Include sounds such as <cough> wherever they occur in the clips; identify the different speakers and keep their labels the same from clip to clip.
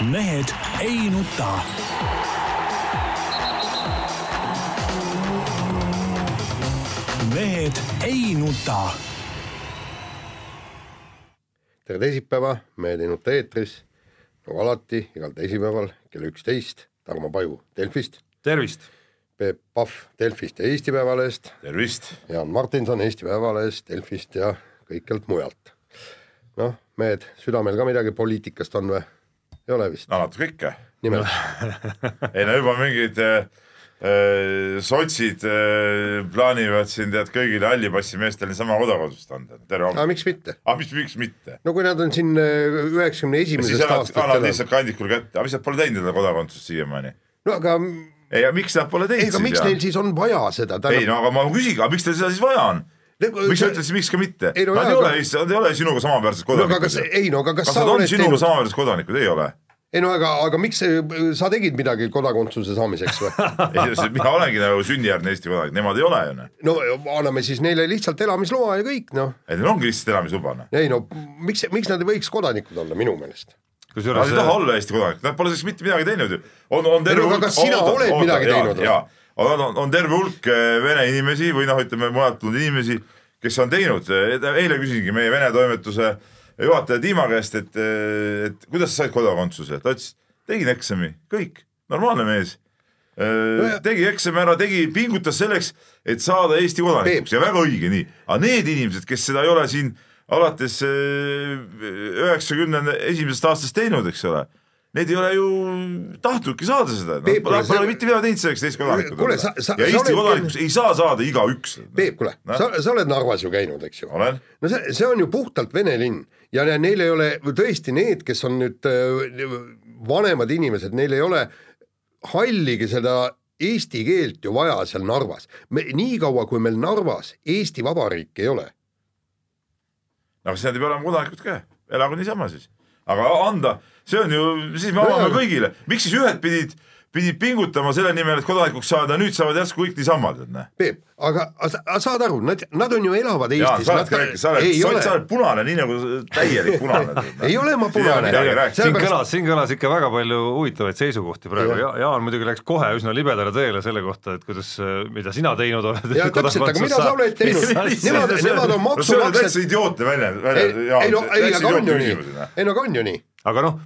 Speaker 1: mehed ei nuta. mehed ei nuta.
Speaker 2: tere teisipäeva, Mehed ei nuta eetris nagu alati igal teisipäeval kell üksteist Tarmo Paju Delfist,
Speaker 3: tervist!
Speaker 2: Peep Pahv Delfist ja Eesti Päevalehest,
Speaker 4: tervist!
Speaker 2: Jaan Martinson Eesti Päevalehest, Delfist ja kõikjalt mujalt. noh, mehed, südamel ka midagi poliitikast on või? Ei ole vist?
Speaker 4: natuke ikka.
Speaker 2: nimelt <laughs>
Speaker 4: ei no juba mingid äh, äh, sotsid äh, plaanivad siin tead kõigile halli passi meestele niisama kodakondsust anda.
Speaker 2: aga miks mitte?
Speaker 4: aga mis, miks mitte?
Speaker 2: no kui nad on siin äh, üheksakümne
Speaker 4: siis
Speaker 2: esimesest
Speaker 4: annad,
Speaker 2: aastast
Speaker 4: annad lihtsalt kandikul kätte, aga mis nad pole teinud endale kodakondsust siiamaani?
Speaker 2: no aga,
Speaker 4: ei, aga miks nad pole
Speaker 2: ei,
Speaker 4: teinud
Speaker 2: aga miks neil siis on vaja seda?
Speaker 4: ei no aga ma küsin, aga miks teil seda siis vaja on? Miks sa ütled siis miks ka mitte?
Speaker 2: Ei, no
Speaker 4: Nad ei ole nad ei ole sinuga samaväärsed
Speaker 2: no
Speaker 4: kodanikud
Speaker 2: kas,
Speaker 4: ju.
Speaker 2: ei no aga kas,
Speaker 4: kas
Speaker 2: sa
Speaker 4: nad on sinuga
Speaker 2: teinud,
Speaker 4: samaväärsed kodanikud, ei ole?
Speaker 2: ei no aga, aga miks sa tegid midagi kodakondsuse saamiseks või? <laughs>
Speaker 4: ei, mina olengi nagu sünnijärgne Eesti kodanik, nemad ei ole ju noh.
Speaker 2: no anname siis neile lihtsalt elamisloa ja kõik noh.
Speaker 4: et neil ongi lihtsalt elamisluba noh.
Speaker 2: ei no miks, miks nad ei võiks kodanikud olla minu meelest?
Speaker 4: Nad
Speaker 3: kusjuures
Speaker 4: ei taha olla Eesti kodanikud, nad pole selleks mitte midagi teinud ju. on, on terve
Speaker 2: Ei no aga kas sina oled midagi teinud
Speaker 4: jaa, on, on, terve hulk eh, vene inimesi või noh, ütleme mujalt tulnud inimesi, kes on teinud, eile küsisingi meie Vene toimetuse juhataja Dima käest, et, et kuidas sa said kodakondsuse, ta ütles, tegin eksami, kõik, normaalne mees. Tegi eksami ära, tegi, pingutas selleks, et saada Eesti kodanikuks. Ja väga õige nii, aga need inimesed, kes seda ei ole siin alates üheksakümne esimesest aastast teinud, eks ole, need ei ole ju tahtnudki saada seda, nad pole, pole mitte midagi teinud selleks, et Eesti kodanikud olla. ja
Speaker 2: sa
Speaker 4: Eesti kodanikus ei saa saada igaüks.
Speaker 2: Peep, kuule sa, sa oled Narvas ju käinud, eks ju? no see, see on ju puhtalt vene linn ja ne- neil ei ole tõesti need, kes on nüüd äh, vanemad inimesed, neil ei ole halligi seda eesti keelt ju vaja seal Narvas. me niikaua, kui meil Narvas Eesti Vabariik ei ole,
Speaker 4: no siis nad ei pea olema kodanikud ka, elagu niisama siis. Aga anda, see on ju, siis me avame kõigile, miks siis ühed pidid, pidid pingutama selle nimel, et kodanikuks saada, nüüd saavad järsku kõik niisama, tead näe.
Speaker 2: Peep, aga, aga sa- saad aru, nad, nad on ju elavad
Speaker 4: Jaan,
Speaker 2: Eestis.
Speaker 4: sa oled sa oled,
Speaker 2: ei
Speaker 4: sa
Speaker 2: ole
Speaker 4: oled, sa oled punane, nii nagu täielik punane.
Speaker 2: Ei ole ma punane.
Speaker 3: siin kõlas, siin kõlas ikka väga palju huvitavaid seisukohti praegu ja Jaan muidugi läks kohe üsna libedale teele selle kohta, et kuidas, mida sina teinud oled.
Speaker 2: ja täpselt, aga mida sa oled teinud, nemad, nemad on
Speaker 4: no see on täitsa
Speaker 2: maksumaksjad.
Speaker 4: idiootne väljend,
Speaker 2: ei,
Speaker 4: väljend,
Speaker 2: ei no, ei, aga on ju nii. ei no aga on ju nii.
Speaker 3: Aga noh,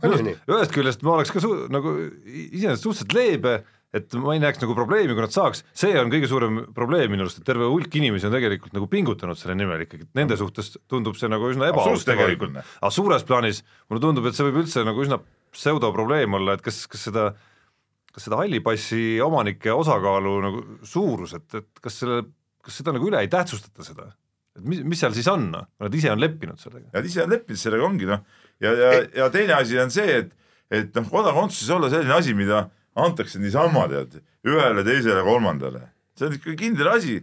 Speaker 3: ühest küljest ma oleks ka su- nagu iseenesest suhteliselt leebe, et ma ei näeks nagu probleemi, kui nad saaks, see on kõige suurem probleem minu arust, et terve hulk inimesi on tegelikult nagu pingutanud selle nimel ikkagi, et nende suhtes tundub see nagu üsna ebaaus tegelikult. aga suures plaanis mulle tundub, et see võib üldse nagu üsna pseudoprobleem olla, et kas, kas seda kas seda halli passi omanike osakaalu nagu suurus, et, et kas selle, kas seda nagu üle ei tähtsustata seda? et mis, mis seal siis on, noh, nad ise on leppinud sellega?
Speaker 4: Nad ise on leppinud sellega, ongi noh, ja, ja, ja teine asi on see, et, et noh, kodakondsus olla selline asi, mida antakse niisama tead, ühele, teisele, kolmandale. see on ikka kindel asi.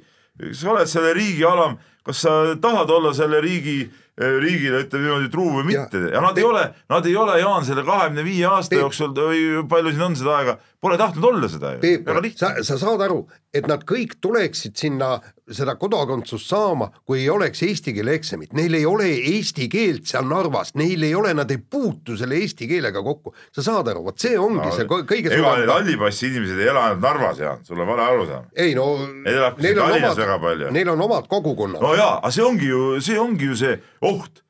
Speaker 4: sa oled selle riigi alam, kas sa tahad olla selle riigi riigile ütleme niimoodi truu või mitte ja, ja nad ei ole, nad ei ole, Jaan, selle kahekümne viie aasta
Speaker 2: Peep.
Speaker 4: jooksul või palju siin on seda aega, pole tahtnud olla seda ju.
Speaker 2: Peep sa sa saad aru, et nad kõik tuleksid sinna seda kodakondsust saama, kui ei oleks eesti keele eksamit, neil ei ole eesti keelt seal Narvas, neil ei ole, nad ei puutu selle eesti keelega kokku. sa saad aru, vot see ongi no, see kõige
Speaker 4: ega need halli passi inimesed ei ela ainult Narvas, Jaan, sul on vale arusaam.
Speaker 2: ei no
Speaker 4: Neid elab siin Tallinnas väga palju.
Speaker 2: neil on omad kogukonnad
Speaker 4: no jaa, aga see ongi ju, see ongi ju see oht.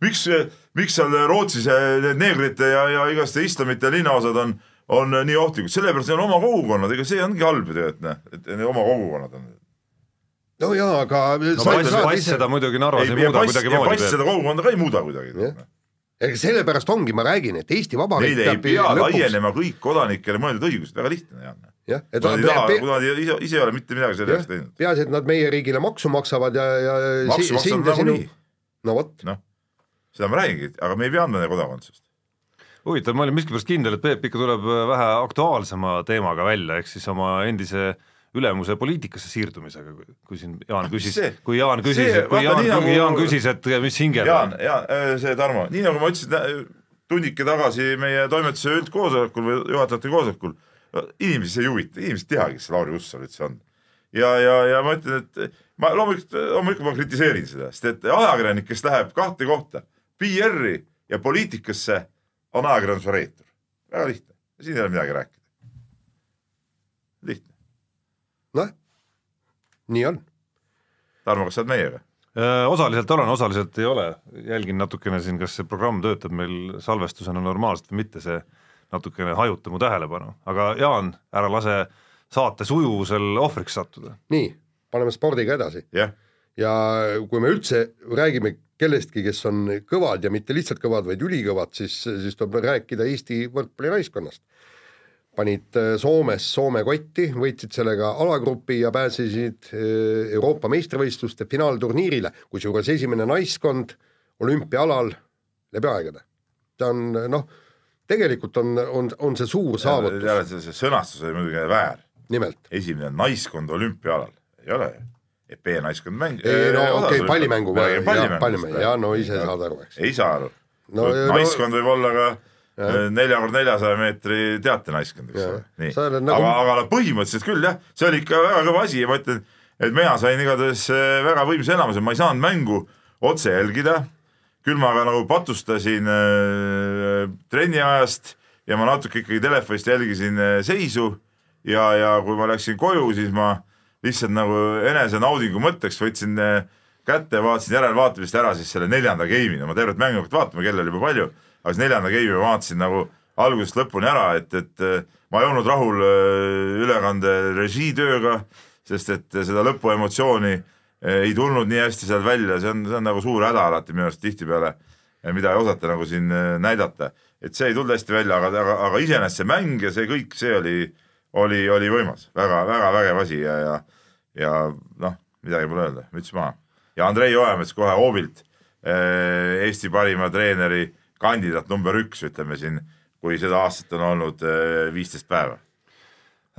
Speaker 4: miks, miks seal Rootsis eh, need neegrite ja, ja igaste islamite linnaosad on, on nii ohtlikud, sellepärast neil on oma kogukonnad, ega see ongi halb ju tegelikult noh, et neil oma kogukonnad on.
Speaker 2: no jaa, aga
Speaker 3: no pass, pass seda muidugi Narvas ei, ei muuda
Speaker 4: pass, ja
Speaker 3: kuidagimoodi
Speaker 4: pass. seda kogukonda ka ei muuda kuidagi.
Speaker 2: Jah. ega sellepärast ongi, ma räägin, et Eesti Vabariik
Speaker 4: Neile ei pea laienema kõik kodanikele mõeldud õigused, väga lihtne, Jaan.
Speaker 2: jah, et
Speaker 4: kui nad ei taha,
Speaker 2: pe-
Speaker 4: kui nad ise, ise ei ole mitte midagi selle jaoks teinud.
Speaker 2: peaasi, et nad meie riigile maksu maksavad ja, ja
Speaker 4: maksu maksavad
Speaker 2: ja sinu
Speaker 4: nagunii,,
Speaker 2: no vot,
Speaker 4: noh, seda ma räägingi, aga me ei pea andma neile kodakondsust.
Speaker 3: huvitav, ma olin miskipärast kindel, et Peep ikka tuleb äh, vähe aktuaalsema teemaga välja, ehk siis oma endise ülemuse poliitikasse siirdumisega, kui siin Jaan küsis kui Jaan küsis kui Jaan nagu... Jaan küsis, et mis hingel
Speaker 4: Jaan, Jaan, see Tarmo, nii nagu ma ütlesin tunnike tagasi meie toimetuse üldkoosolekul või juhatajate koosolekul, inimesi see ei huvita, inimesed ei teagi, kes Lauri Hussar üldse on. ja, ja, ja ma ütlen, et ma loomulikult, loomulikult ma kritiseerin seda, sest et ajakirjanik, kes läheb kahte kohta, PR-i ja poliitikasse, on ajakirjanduse reetur. väga lihtne, siin ei ole midagi rääkida. lihtne,
Speaker 2: noh, nii on.
Speaker 4: Tarmo, kas sa oled meiega?
Speaker 3: Osaliselt olen, osaliselt ei ole, jälgin natukene siin, kas see programm töötab meil salvestusena normaalselt või mitte, see natukene hajuta mu tähelepanu, aga Jaan, ära lase saate sujuvusel ohvriks sattuda.
Speaker 2: nii, paneme spordiga edasi
Speaker 4: jah,
Speaker 2: ja kui me üldse räägime kellestki, kes on kõvad ja mitte lihtsalt kõvad, vaid ülikõvad, siis, siis tuleb rääkida Eesti võrkpallinaiskonnast. panid äh, Soomes Soome kotti, võitsid sellega alagrupi ja pääsesid äh, Euroopa meistrivõistluste finaalturniirile, kusjuures esimene naiskond olümpiaalal läbi aegade. ta on noh, tegelikult on, on, on see suur saavutus,
Speaker 4: see, see sõnastus oli muidugi väär, esimene naiskond olümpiaalal, ei ole ju. EP naiskond mäng.
Speaker 2: ei no okei okay,, pallimängu,
Speaker 4: pallimängu,
Speaker 2: pallimängu, ja no ise saad aru, eks.
Speaker 4: ei saa aru.
Speaker 2: No,
Speaker 4: no,.
Speaker 2: no-
Speaker 4: naiskond võib olla ka eh, nelja kord neljasaja meetri teatenaiskond, eks ole, nii. Aga
Speaker 2: nagu-,
Speaker 4: aga no põhimõtteliselt küll jah, see oli ikka väga kõva asi ja ma ütlen, et mina sain igatahes eh, väga võimsa enamuse, ma ei saanud mängu otse jälgida, küll ma aga nagu patustasin äh, trenni ajast ja ma natuke ikkagi telefonist jälgisin äh, seisu. Ja, ja kui ma läksin koju, siis ma lihtsalt nagu enesenaudingu mõtteks võtsin äh, kätte, vaatasin järelvaatamist ära siis selle neljanda game'i, no ma tervet mängu hakanud vaatama, kell oli juba palju, aga siis neljanda game'i ma vaatasin nagu algusest lõpuni ära, et, et äh, ma ei olnud rahul äh, ülekande režiitööga, sest et seda lõpuemotsiooni äh, ei tulnud nii hästi sealt välja, see on, see on nagu suur häda alati minu arust tihtipeale, mida ei osata nagu siin äh, näidata. et see ei tulnud hästi välja, aga, aga, aga iseenesest see mäng ja see kõik, see oli, oli, oli võimas väga,, väga-väga vägev asi ja, ja, ja noh, midagi pole öelda, müts maha. ja Andrei Oemets kohe hoovilt eh, Eesti parima treeneri kandidaat number üks, ütleme siin, kui seda aastat on olnud eh, viisteist päeva.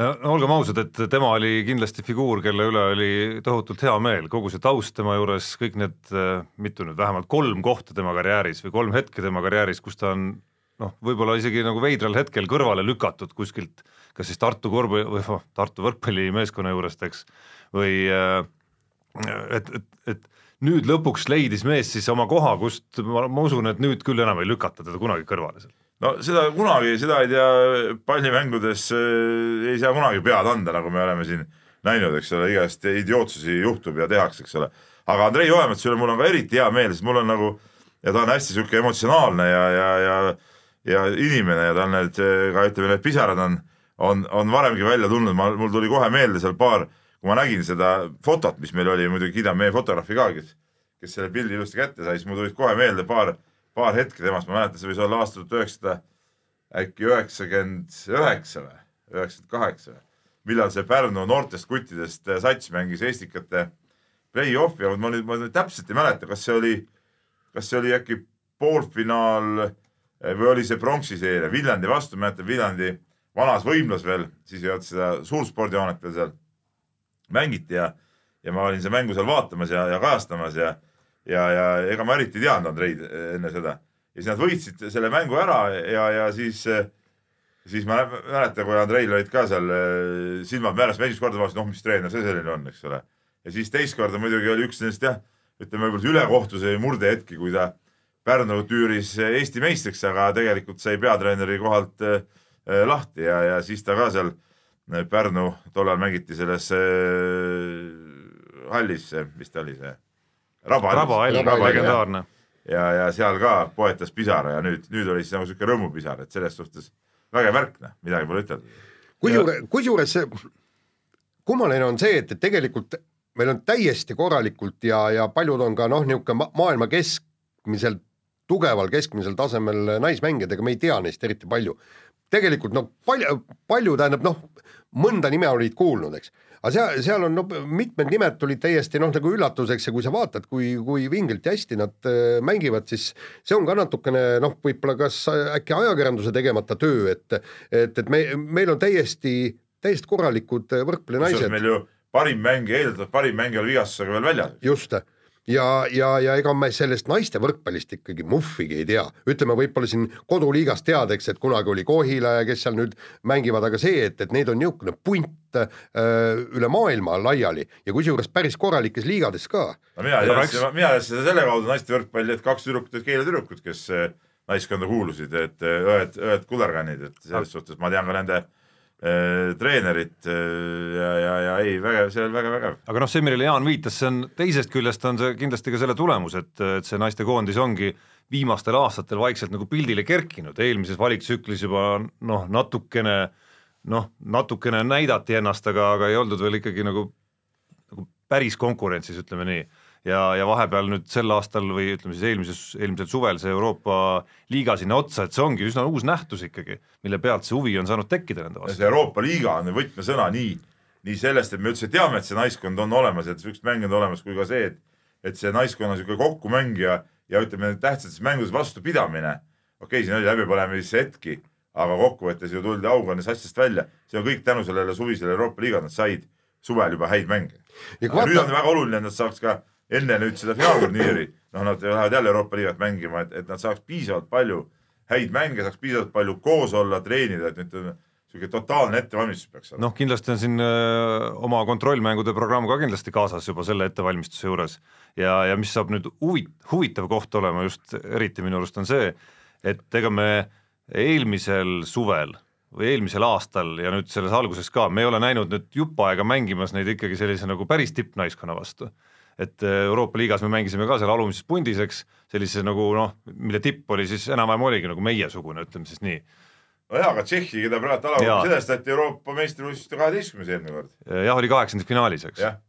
Speaker 3: no olgem ausad, et tema oli kindlasti figuur, kelle üle oli tohutult hea meel, kogu see taust tema juures, kõik need, mitu nüüd, vähemalt kolm kohta tema karjääris või kolm hetke tema karjääris, kus ta on noh, võib-olla isegi nagu veidral hetkel kõrvale lükatud kuskilt, kas siis Tartu korvpalli või Tartu võrkpallimeeskonna juurest, eks, või äh, et, et, et nüüd lõpuks leidis mees siis oma koha, kust ma, ma usun, et nüüd küll enam ei lükata teda kunagi kõrvale seal.
Speaker 4: no seda kunagi, seda ei tea, pallimängudes äh, ei saa kunagi pead anda, nagu me oleme siin näinud, eks ole, igast idiootsusi juhtub ja tehakse, eks ole. aga Andrei Oemetsa üle mul on ka eriti hea meel, sest mul on nagu ja ta on hästi sihuke emotsionaalne ja, ja, ja ja inimene ja tal need ka ütleme, need pisarad on, on, on varemgi välja tulnud, ma, mul tuli kohe meelde seal paar, kui ma nägin seda fotot, mis meil oli, muidugi kiidame meie fotograafi ka, kes, kes selle pildi ilusti kätte sai, siis mul tulid kohe meelde paar, paar hetke temast, ma mäletan, see võis olla aasta tuhat üheksasada äkki üheksakümmend üheksa või, üheksakümmend kaheksa või, millal see Pärnu noortest kuttidest sats mängis Estikate play-off'i, ma nüüd, ma nüüd täpselt ei mäleta, kas see oli, kas see oli äkki poolfinaal või oli see pronksi seeria Viljandi vastu, mäletan Viljandi vanas võimlas veel, siis ei olnud seda suurspordihoonet veel seal, mängiti ja, ja ma olin seda mängu seal vaatamas ja, ja kajastamas ja, ja, ja ega ma eriti ei teadnud Andreid enne seda. ja siis nad võitsid selle mängu ära ja, ja siis, siis ma mäletan, kui Andreil olid ka seal eh, silmad määras, ma esimest korda vaatasin, noh, mis treener see selline on, eks ole. ja siis teist korda muidugi oli üks nendest jah, ütleme võib-olla ülekohtuse murdehetki, kui ta Pärnu tüüris Eesti meistriks, aga tegelikult sai peatreeneri kohalt äh, lahti ja, ja siis ta ka seal äh, Pärnu, tollal mängiti selles äh, hallis, mis ta oli see?
Speaker 3: rabahall,
Speaker 2: Rabahall,
Speaker 3: legendaarne.
Speaker 4: ja, ja seal ka poetas pisara ja nüüd, nüüd oli siis nagu sihuke rõõmupisar, et selles suhtes vägev värk, noh, midagi pole ütelda.
Speaker 2: kusjuures, kusjuures see kummaline on see, et, et tegelikult meil on täiesti korralikult ja, ja paljud on ka noh, niisugune ma- maailma keskmiselt tugeval keskmisel tasemel naismängijad, ega me ei tea neist eriti palju. Tegelikult noh, palju, palju tähendab noh, mõnda nime olid kuulnud, eks. aga seal, seal on no mitmed nimed tulid täiesti noh, nagu üllatuseks ja kui sa vaatad, kui, kui vingelt ja hästi nad äh, mängivad, siis see on ka natukene noh, võib-olla kas äkki ajakirjanduse tegemata töö, et et, et me, meil on täiesti, täiesti korralikud äh, võrkpallinaised.
Speaker 4: meil ju parim mängija, eeldatavalt parim mängija oli vigastusega veel väljas.
Speaker 2: just, ja, ja, ja ega me sellest naiste võrkpallist ikkagi muhvigi ei tea, ütleme võib-olla siin koduliigas tead, eks, et kunagi oli Kohila ja kes seal nüüd mängivad, aga see, et, et neid on niisugune punt äh, üle maailma laiali ja kusjuures päris korralikes liigades ka.
Speaker 4: no mina teadsin mina teadsin seda selle kaudu naiste võrkpalli, et kaks tüdrukut olid Keila tüdrukud, kes eh, naiskonda kuulusid, et äh, õed, õed kullerkannid, et selles suhtes ma tean ka nende äh, treenerit äh, ja, ja, ja ei, väga, see on väga vägev.
Speaker 3: aga noh, see, millele Jaan viitas, see on teisest küljest on see kindlasti ka selle tulemus, et, et see naistekoondis ongi viimastel aastatel vaikselt nagu pildile kerkinud, eelmises valiktsüklis juba noh, natukene noh, natukene näidati ennast, aga, aga ei oldud veel ikkagi nagu nagu päris konkurentsis, ütleme nii. ja, ja vahepeal nüüd sel aastal või ütleme siis eelmises, eelmisel suvel see Euroopa liiga sinna otsa, et see ongi üsna uus nähtus ikkagi, mille pealt see huvi on saanud tekkida nende vastu.
Speaker 4: see Euroopa liiga on võtmesõna nii, nii sellest, et me üldse teame, et see naiskond on olemas, et siuksed mängijad on olemas, kui ka see, et et see naiskonna sihuke kokkumängija ja ütleme, tähtsates mängudes vastupidamine, okei okay,, siin oli läbipõlemise hetki, aga kokkuvõttes ju tuldi auga nendest asjadest välja, see on kõik tänu sellele suvisele Euroopa liigale, nad said suvel juba häid mänge. Aga nüüd
Speaker 2: vaata-
Speaker 4: on väga oluline, et nad saaks ka enne nüüd seda finaalturniiri, noh, nad lähevad jälle Euroopa liigat mängima, et, et nad saaks piisavalt palju häid mänge, saaks piisavalt palju koos olla, treenida, et nüüd niisugune totaalne ettevalmistus peaks olema.
Speaker 3: noh, kindlasti on siin öö, oma kontrollmängude programm ka kindlasti kaasas juba selle ettevalmistuse juures ja, ja mis saab nüüd huvit-, huvitav koht olema just eriti minu arust on see, et ega me eelmisel suvel või eelmisel aastal ja nüüd selles alguses ka, me ei ole näinud nüüd jupp aega mängimas neid ikkagi sellise nagu päris tippnaiskonna vastu. Et öö, Euroopa liigas me mängisime ka seal alumises pundis, eks, sellise nagu noh, mille tipp oli siis enam-vähem oligi nagu meiesugune, ütleme siis nii
Speaker 4: nojah, aga Tšehhi, keda praegu
Speaker 3: Jaa.
Speaker 4: alagrupis edestati Euroopa meistrivõistluste kaheteistkümnes eelmine kord.
Speaker 3: jah, oli kaheksandas eks
Speaker 4: jah,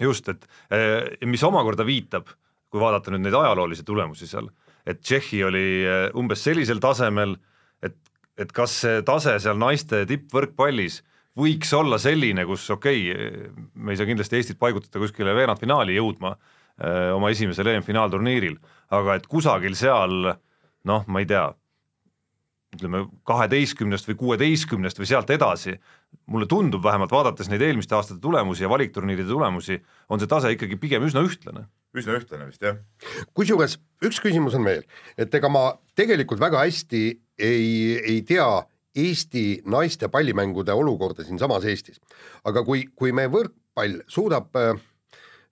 Speaker 3: just, et eh, mis omakorda viitab, kui vaadata nüüd neid ajaloolisi tulemusi seal, et Tšehhi oli umbes sellisel tasemel, et, et kas see tase seal naiste tippvõrkpallis võiks olla selline, kus okei okay,, me ei saa kindlasti Eestit paigutada kuskile veerandfinaali jõudma eh, oma esimesel EM-finaalturniiril, aga et kusagil seal noh, ma ei tea, ütleme kaheteistkümnest või kuueteistkümnest või sealt edasi, mulle tundub vähemalt vaadates neid eelmiste aastate tulemusi ja valikturniiride tulemusi, on see tase ikkagi pigem üsna ühtlane.
Speaker 4: üsna ühtlane vist jah.
Speaker 2: kusjuures üks küsimus on veel, et ega ma tegelikult väga hästi ei, ei tea Eesti naiste pallimängude olukorda siinsamas Eestis. aga kui, kui meie võrkpall suudab äh,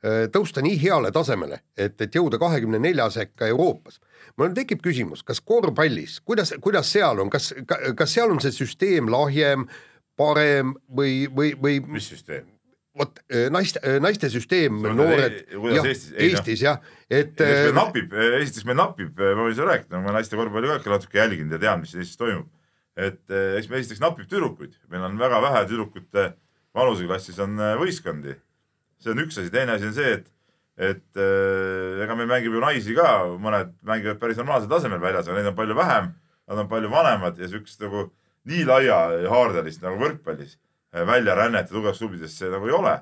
Speaker 2: äh, tõusta nii heale tasemele, et, et jõuda kahekümne nelja sekka Euroopas, mul tekib küsimus, kas korvpallis, kuidas, kuidas seal on, kas, kas seal on see süsteem lahjem, parem või, või, või
Speaker 4: mis süsteem?
Speaker 2: vot äh, naiste, naiste süsteem, noored
Speaker 4: kuidas
Speaker 2: jah,
Speaker 4: Eestis?
Speaker 2: Eestis jah, et
Speaker 4: napib, esiteks meil napib, ma võin sulle rääkida, ma naiste korvpalli ka natuke jälginud ja tean, mis Eestis toimub. Et eh, eks meil esiteks napib tüdrukuid, meil on väga vähe tüdrukute vanuseklassis on eh, võistkondi. see on üks asi, teine asi on see, et, et eh, ega meil mängib ju naisi ka, mõned mängivad päris normaalsel tasemel väljas, aga neid on palju vähem. Nad on palju vanemad ja siukest nagu nii laiahaardelist nagu võrkpallis väljarännet ja tugevaks klubidesse nagu ei ole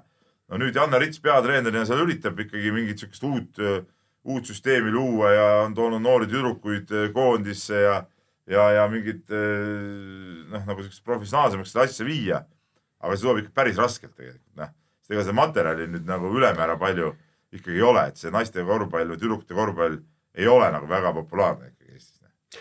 Speaker 4: no nüüd Janne Rits peatreenerina seal üritab ikkagi mingit siukest uut, uut süsteemi luua ja on toonud noori tüdrukuid koondisse ja, ja, ja mingit eh, noh, nagu siukest professionaalsemaks seda asja viia. aga see tuleb ikka päris raskelt tegelikult noh, sest ega seda materjali nüüd nagu ülemäära palju ikkagi ei ole, et see naiste korvpall või tüdrukute korvpall ei ole nagu väga populaarne.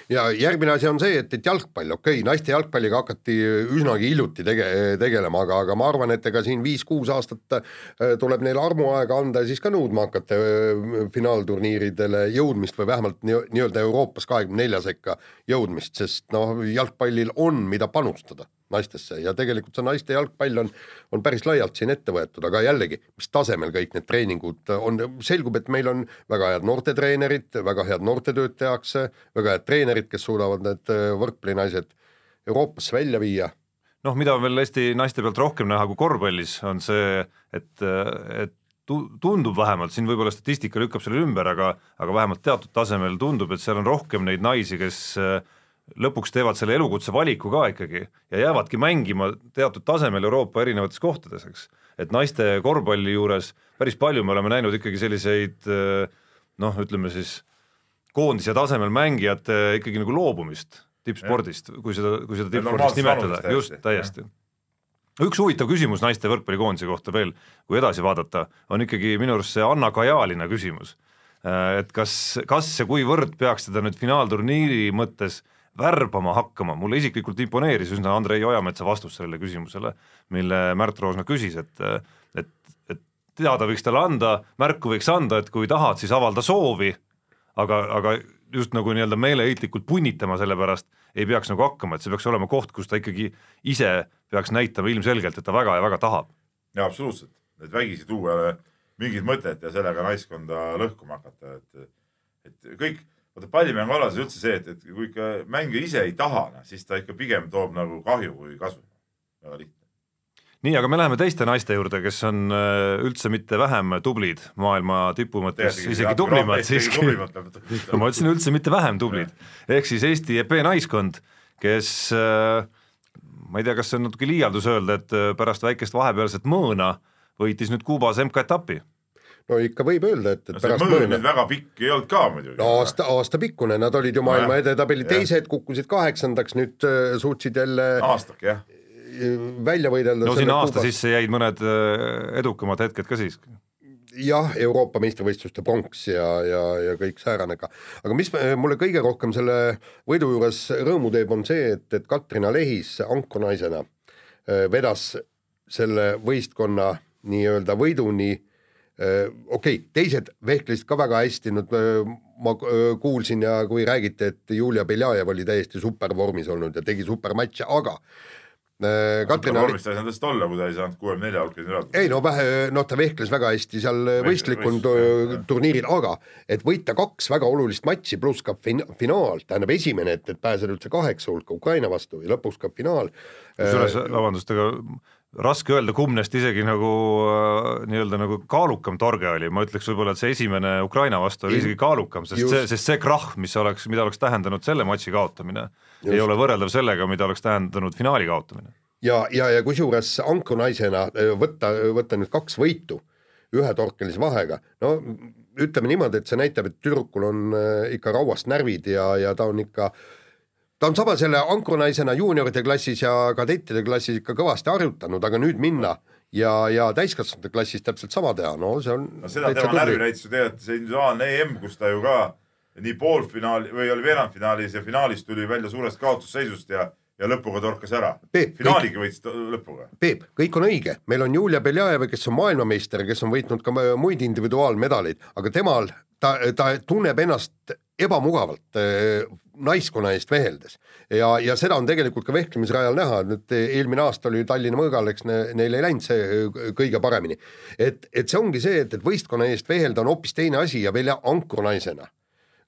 Speaker 2: Ja järgmine asi on see, et, et jalgpall, okei okay,, naiste jalgpalliga hakati üsnagi hiljuti tege-, tegelema, aga, aga ma arvan, et ega siin viis-kuus aastat äh, tuleb neile armuaega anda ja siis ka nõudma hakata äh, finaalturniiridele jõudmist või vähemalt nii- nii-öelda Euroopas kahekümne nelja sekka jõudmist, sest noh, jalgpallil on, mida panustada naistesse ja tegelikult see naiste jalgpall on, on päris laialt siin ette võetud, aga jällegi, mis tasemel kõik need treeningud on, selgub, et meil on väga head noortetreenerid, väga head noortetööd tehakse, väga head treenerid, kes suudavad need äh, võrkpallinaised Euroopasse välja viia.
Speaker 3: noh, mida on veel Eesti naiste pealt rohkem näha kui korvpallis, on see, et, et tu- tundub vähemalt, siin võib-olla statistika lükkab selle ümber, aga aga vähemalt teatud tasemel tundub, et seal on rohkem neid naisi, kes äh, lõpuks teevad selle elukutse valiku ka ikkagi ja jäävadki mängima teatud tasemel Euroopa erinevates kohtades, eks. et naiste korvpalli juures päris palju me oleme näinud ikkagi selliseid äh, noh, ütleme siis koondise tasemel mängijate ikkagi nagu loobumist tippspordist, kui seda, kui seda tippspordiks nimetada just,
Speaker 4: täiesti.
Speaker 3: üks huvitav küsimus naiste võrkpallikoondise kohta veel, kui edasi vaadata, on ikkagi minu arust see Anna Kajalina küsimus. et kas, kas ja kuivõrd peaks teda nüüd finaalturniiri mõttes värbama hakkama, mulle isiklikult imponeeris üsna Andrei Ojametsa vastus sellele küsimusele, mille Märt Roosna küsis, et et, et teada võiks talle anda, märku võiks anda, et kui tahad, siis avalda soovi, aga, aga just nagu nii-öelda meeleheitlikult punnitama selle pärast ei peaks nagu hakkama, et see peaks olema koht, kus ta ikkagi ise peaks näitama ilmselgelt, et ta väga ja väga tahab.
Speaker 4: jaa, absoluutselt, et vägisi tuua mingit mõtet ja sellega naiskonda lõhkuma hakata, et, et kõik, vaata pallimängu alas üldse see, et, et kui ikka mängija ise ei taha, siis ta ikka pigem toob nagu kahju kui kasu. väga lihtne
Speaker 3: nii, aga me läheme teiste naiste juurde, kes on äh, üldse mitte vähem tublid maailma tipu mõttes, isegi tublimad siiski. no <laughs> ma ütlesin üldse mitte vähem tublid, ehk siis Eesti EP naiskond, kes äh, ma ei tea, kas see on natuke liialdus öelda, et äh, pärast väikest vahepealset mõõna võitis nüüd Kuubas MK-etapi
Speaker 2: no ikka võib öelda, et, et
Speaker 4: no see mõõn nüüd väga pikk ei olnud ka muidugi.
Speaker 2: no aasta, aastapikkune, nad olid ju maailma edetabeli teised, kukkusid kaheksandaks, nüüd äh, suutsid jälle
Speaker 4: aastake, jah
Speaker 2: välja võidelda.
Speaker 3: no sinna aasta Kuubas. sisse jäid mõned äh, edukamad hetked ka siis.
Speaker 2: jah, Euroopa meistrivõistluste pronks ja, ja, ja kõik säärane ka. aga mis mulle kõige rohkem selle võidu juures rõõmu teeb, on see, et, et Katrina Lehis ankurnaisena äh, vedas selle võistkonna nii-öelda võiduni äh, okei okay,, teised vehklesid ka väga hästi, nüüd ma kuulsin ja kui räägiti, et Julia Beljajev oli täiesti supervormis olnud ja tegi supermatše, aga
Speaker 4: Äh, Katrin oli. vormis ta ei saanud tõesti olla, kui ta ei saanud kuuekümne nelja hulka sinna üle.
Speaker 2: ei no vähe, noh, ta vehkles väga hästi seal võistlikul turniiril, aga et võita kaks väga olulist matši pluss ka fin finaal, tähendab esimene, et, et pääseda üldse kaheksa hulka Ukraina vastu ja lõpuks ka finaal.
Speaker 3: kusjuures, vabandust, aga raske öelda, kumb neist isegi nagu äh, nii-öelda nagu kaalukam torge oli, ma ütleks võib-olla, et see esimene Ukraina vastu oli isegi kaalukam, sest Just. see, sest see krahh, mis oleks, mida oleks tähendanud selle matši kaotamine, ei ole võrreldav sellega, mida oleks tähendanud finaali kaotamine.
Speaker 2: ja, ja, ja kusjuures ankurnaisena äh, võtta, võtta nüüd kaks võitu ühetorkelise vahega, no ütleme niimoodi, et see näitab, et tüdrukul on äh, ikka rauast närvid ja, ja ta on ikka äh, ta on samas jälle ankurnaisena juunioride klassis ja kadettide klassis ikka kõvasti harjutanud, aga nüüd minna ja, ja täiskasvanute klassis täpselt sama teha, no see on
Speaker 4: no seda tema närvi näitas ju tegelikult see individuaalne EM, kus ta ju ka nii poolfinaali või oli veerandfinaalis ja finaalis tuli välja suurest kaotusseisust ja ja lõpuga torkas ära. finaaligi võitis lõpuga.
Speaker 2: Peep, kõik on õige, meil on Julia Beljajev, kes on maailmameister, kes on võitnud ka muid individuaalmedaleid, aga temal, ta, ta tunneb ennast ebamugavalt äh, naiskonna eest veheldes ja, ja seda on tegelikult ka vehklemisrajal näha, nüüd eelmine aasta oli Tallinna mõõgal, eks ne, neil ei läinud see äh, kõige paremini. et, et see ongi see, et, et võistkonna eest vehelda on hoopis teine asi ja veel ankurnaisena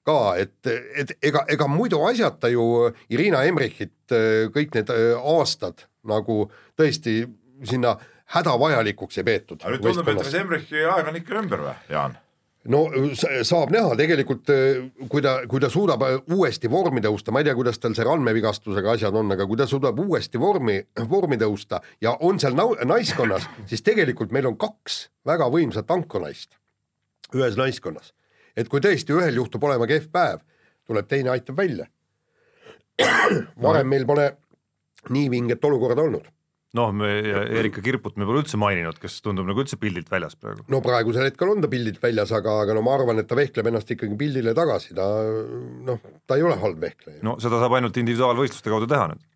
Speaker 2: ka, et, et ega, ega muidu asjata ju Irina Emrichit äh, kõik need aastad nagu tõesti sinna hädavajalikuks ei peetud.
Speaker 4: aga nüüd tundub, et kas Emrichi aeg on ikka ümber või, Jaan?
Speaker 2: No saab näha tegelikult, eh, kui ta, kui ta suudab eh, uuesti vormi tõusta, ma ei tea, kuidas tal see randmevigastusega asjad on, aga kui ta suudab uuesti vormi, vormi tõusta ja on seal naiskonnas, siis tegelikult meil on kaks väga võimsat ankonaist ühes naiskonnas. et kui tõesti ühel juhtub olema kehv päev, tuleb teine, aitab välja. <clears throat> varem meil pole nii vinget olukorda olnud
Speaker 3: noh, me Erika Kirput me pole üldse maininud, kes tundub nagu üldse pildilt väljas praegu.
Speaker 2: no praegusel hetkel on ta pildilt väljas, aga, aga no ma arvan, et ta vehkleb ennast ikkagi pildile tagasi, ta noh, ta ei ole halb vehkleja.
Speaker 3: no seda saab ainult individuaalvõistluste kaudu teha nüüd.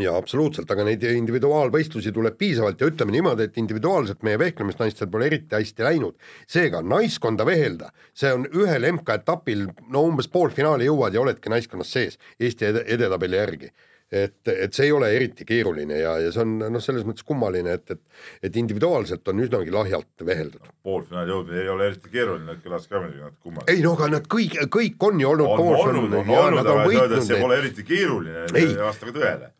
Speaker 2: jaa, absoluutselt, aga neid individuaalvõistlusi tuleb piisavalt ja ütleme niimoodi, et individuaalselt meie vehklemisnaistel pole eriti hästi läinud. seega naiskonda vehelda, see on ühel MK-etapil no umbes poolfinaali jõuad ja oledki naiskonnas sees Eesti edetabeli järgi et, et see ei ole eriti keeruline ja, ja see on noh, selles mõttes kummaline, et, et et individuaalselt on üsnagi lahjalt veheldud.
Speaker 4: poolfinaali jõudmine ei ole eriti keeruline, kõlas ka muidugi natuke kummaliselt.
Speaker 2: ei no aga nad kõik, kõik on ju olnud
Speaker 4: on olnud, on olnud, aga öelda, et see pole eriti keeruline, ei vasta ka tõele.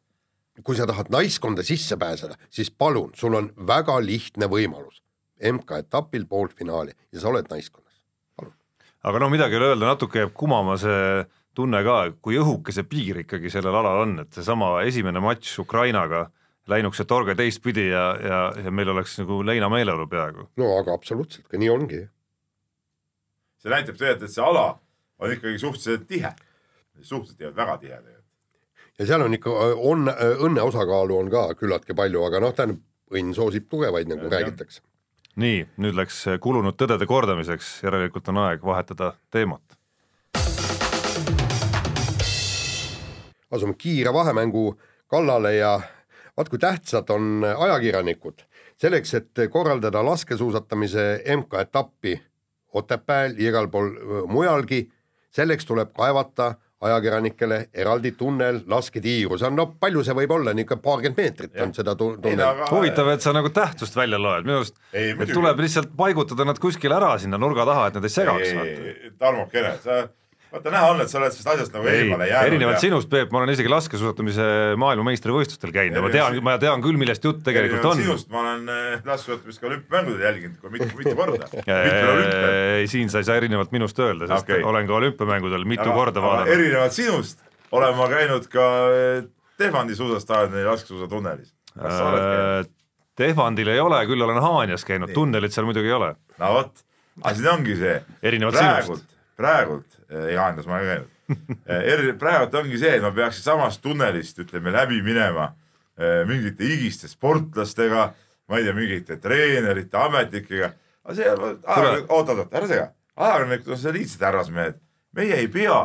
Speaker 2: kui sa tahad naiskonda sisse pääseda, siis palun, sul on väga lihtne võimalus. MK-etapil poolfinaali ja sa oled naiskonnas, palun.
Speaker 3: aga no midagi ei ole öelda, natuke jääb kumama see tunne ka, kui õhuke see piir ikkagi sellel alal on, et seesama esimene matš Ukrainaga läinuks see torge teistpidi ja, ja, ja meil oleks nagu leinameeleolu peaaegu.
Speaker 2: no aga absoluutselt, ka nii ongi.
Speaker 4: see näitab tegelikult, et see ala on ikkagi suhteliselt tihe, suhteliselt tihe, väga tihe tegelikult.
Speaker 2: ja seal on ikka, on, õnne osakaalu on ka küllaltki palju, aga noh, tähendab, õnn soosib tugevaid, nagu ja, räägitakse.
Speaker 3: nii, nüüd läks kulunud tõdede kordamiseks, järelikult on aeg vahetada teemat
Speaker 2: asume kiire vahemängu kallale ja vaat kui tähtsad on ajakirjanikud. Selleks, et korraldada laskesuusatamise MK-etappi Otepääl ja igal pool mujalgi, selleks tuleb kaevata ajakirjanikele eraldi tunnel, lasketiiru, see on no palju see võib olla, niisugune paarkümmend meetrit on seda tu- tunnelit.
Speaker 3: huvitav, et sa nagu tähtsust välja loed, minu arust tuleb lihtsalt paigutada nad kuskile ära sinna nurga taha, et nad ei segaks.
Speaker 4: Tarmokene, sa, vaata näha on, et sa oled sellest asjast nagu eemale jäänud.
Speaker 3: erinevalt sinust, Peep, ma olen isegi laskesuusatamise maailmameistrivõistlustel käinud ja ma tean, ma tean küll, millest jutt tegelikult on.
Speaker 4: sinust ma olen äh, laskesuusatamist ka olümpiamängudel jälginud, mitu, mitu korda. <laughs>
Speaker 3: siin sa ei saa erinevalt minust öelda, sest okay. olen ka olümpiamängudel mitu korda vaadanud.
Speaker 4: erinevalt sinust olen ma käinud ka äh, Tehvandi suusastaadioni laskesuusatunnelis. kas sa oled käinud?
Speaker 3: Tehvandil ei ole, küll olen Haanjas käinud, tunnelit seal muidugi ei ole.
Speaker 4: no vot, aga siin ongi see.
Speaker 3: Erinevalt sinust.,
Speaker 4: praegult, ei Haanjas ma ei käinud. eri, praegult ongi see, et ma peaks samast tunnelist, ütleme läbi minema eh, mingite higiste sportlastega, ma ei tea, mingite treenerite, ametnikega. aga see, oot, oot, oot, ära sega, ajakirjanikud on soliidsed härrasmehed, meie ei pea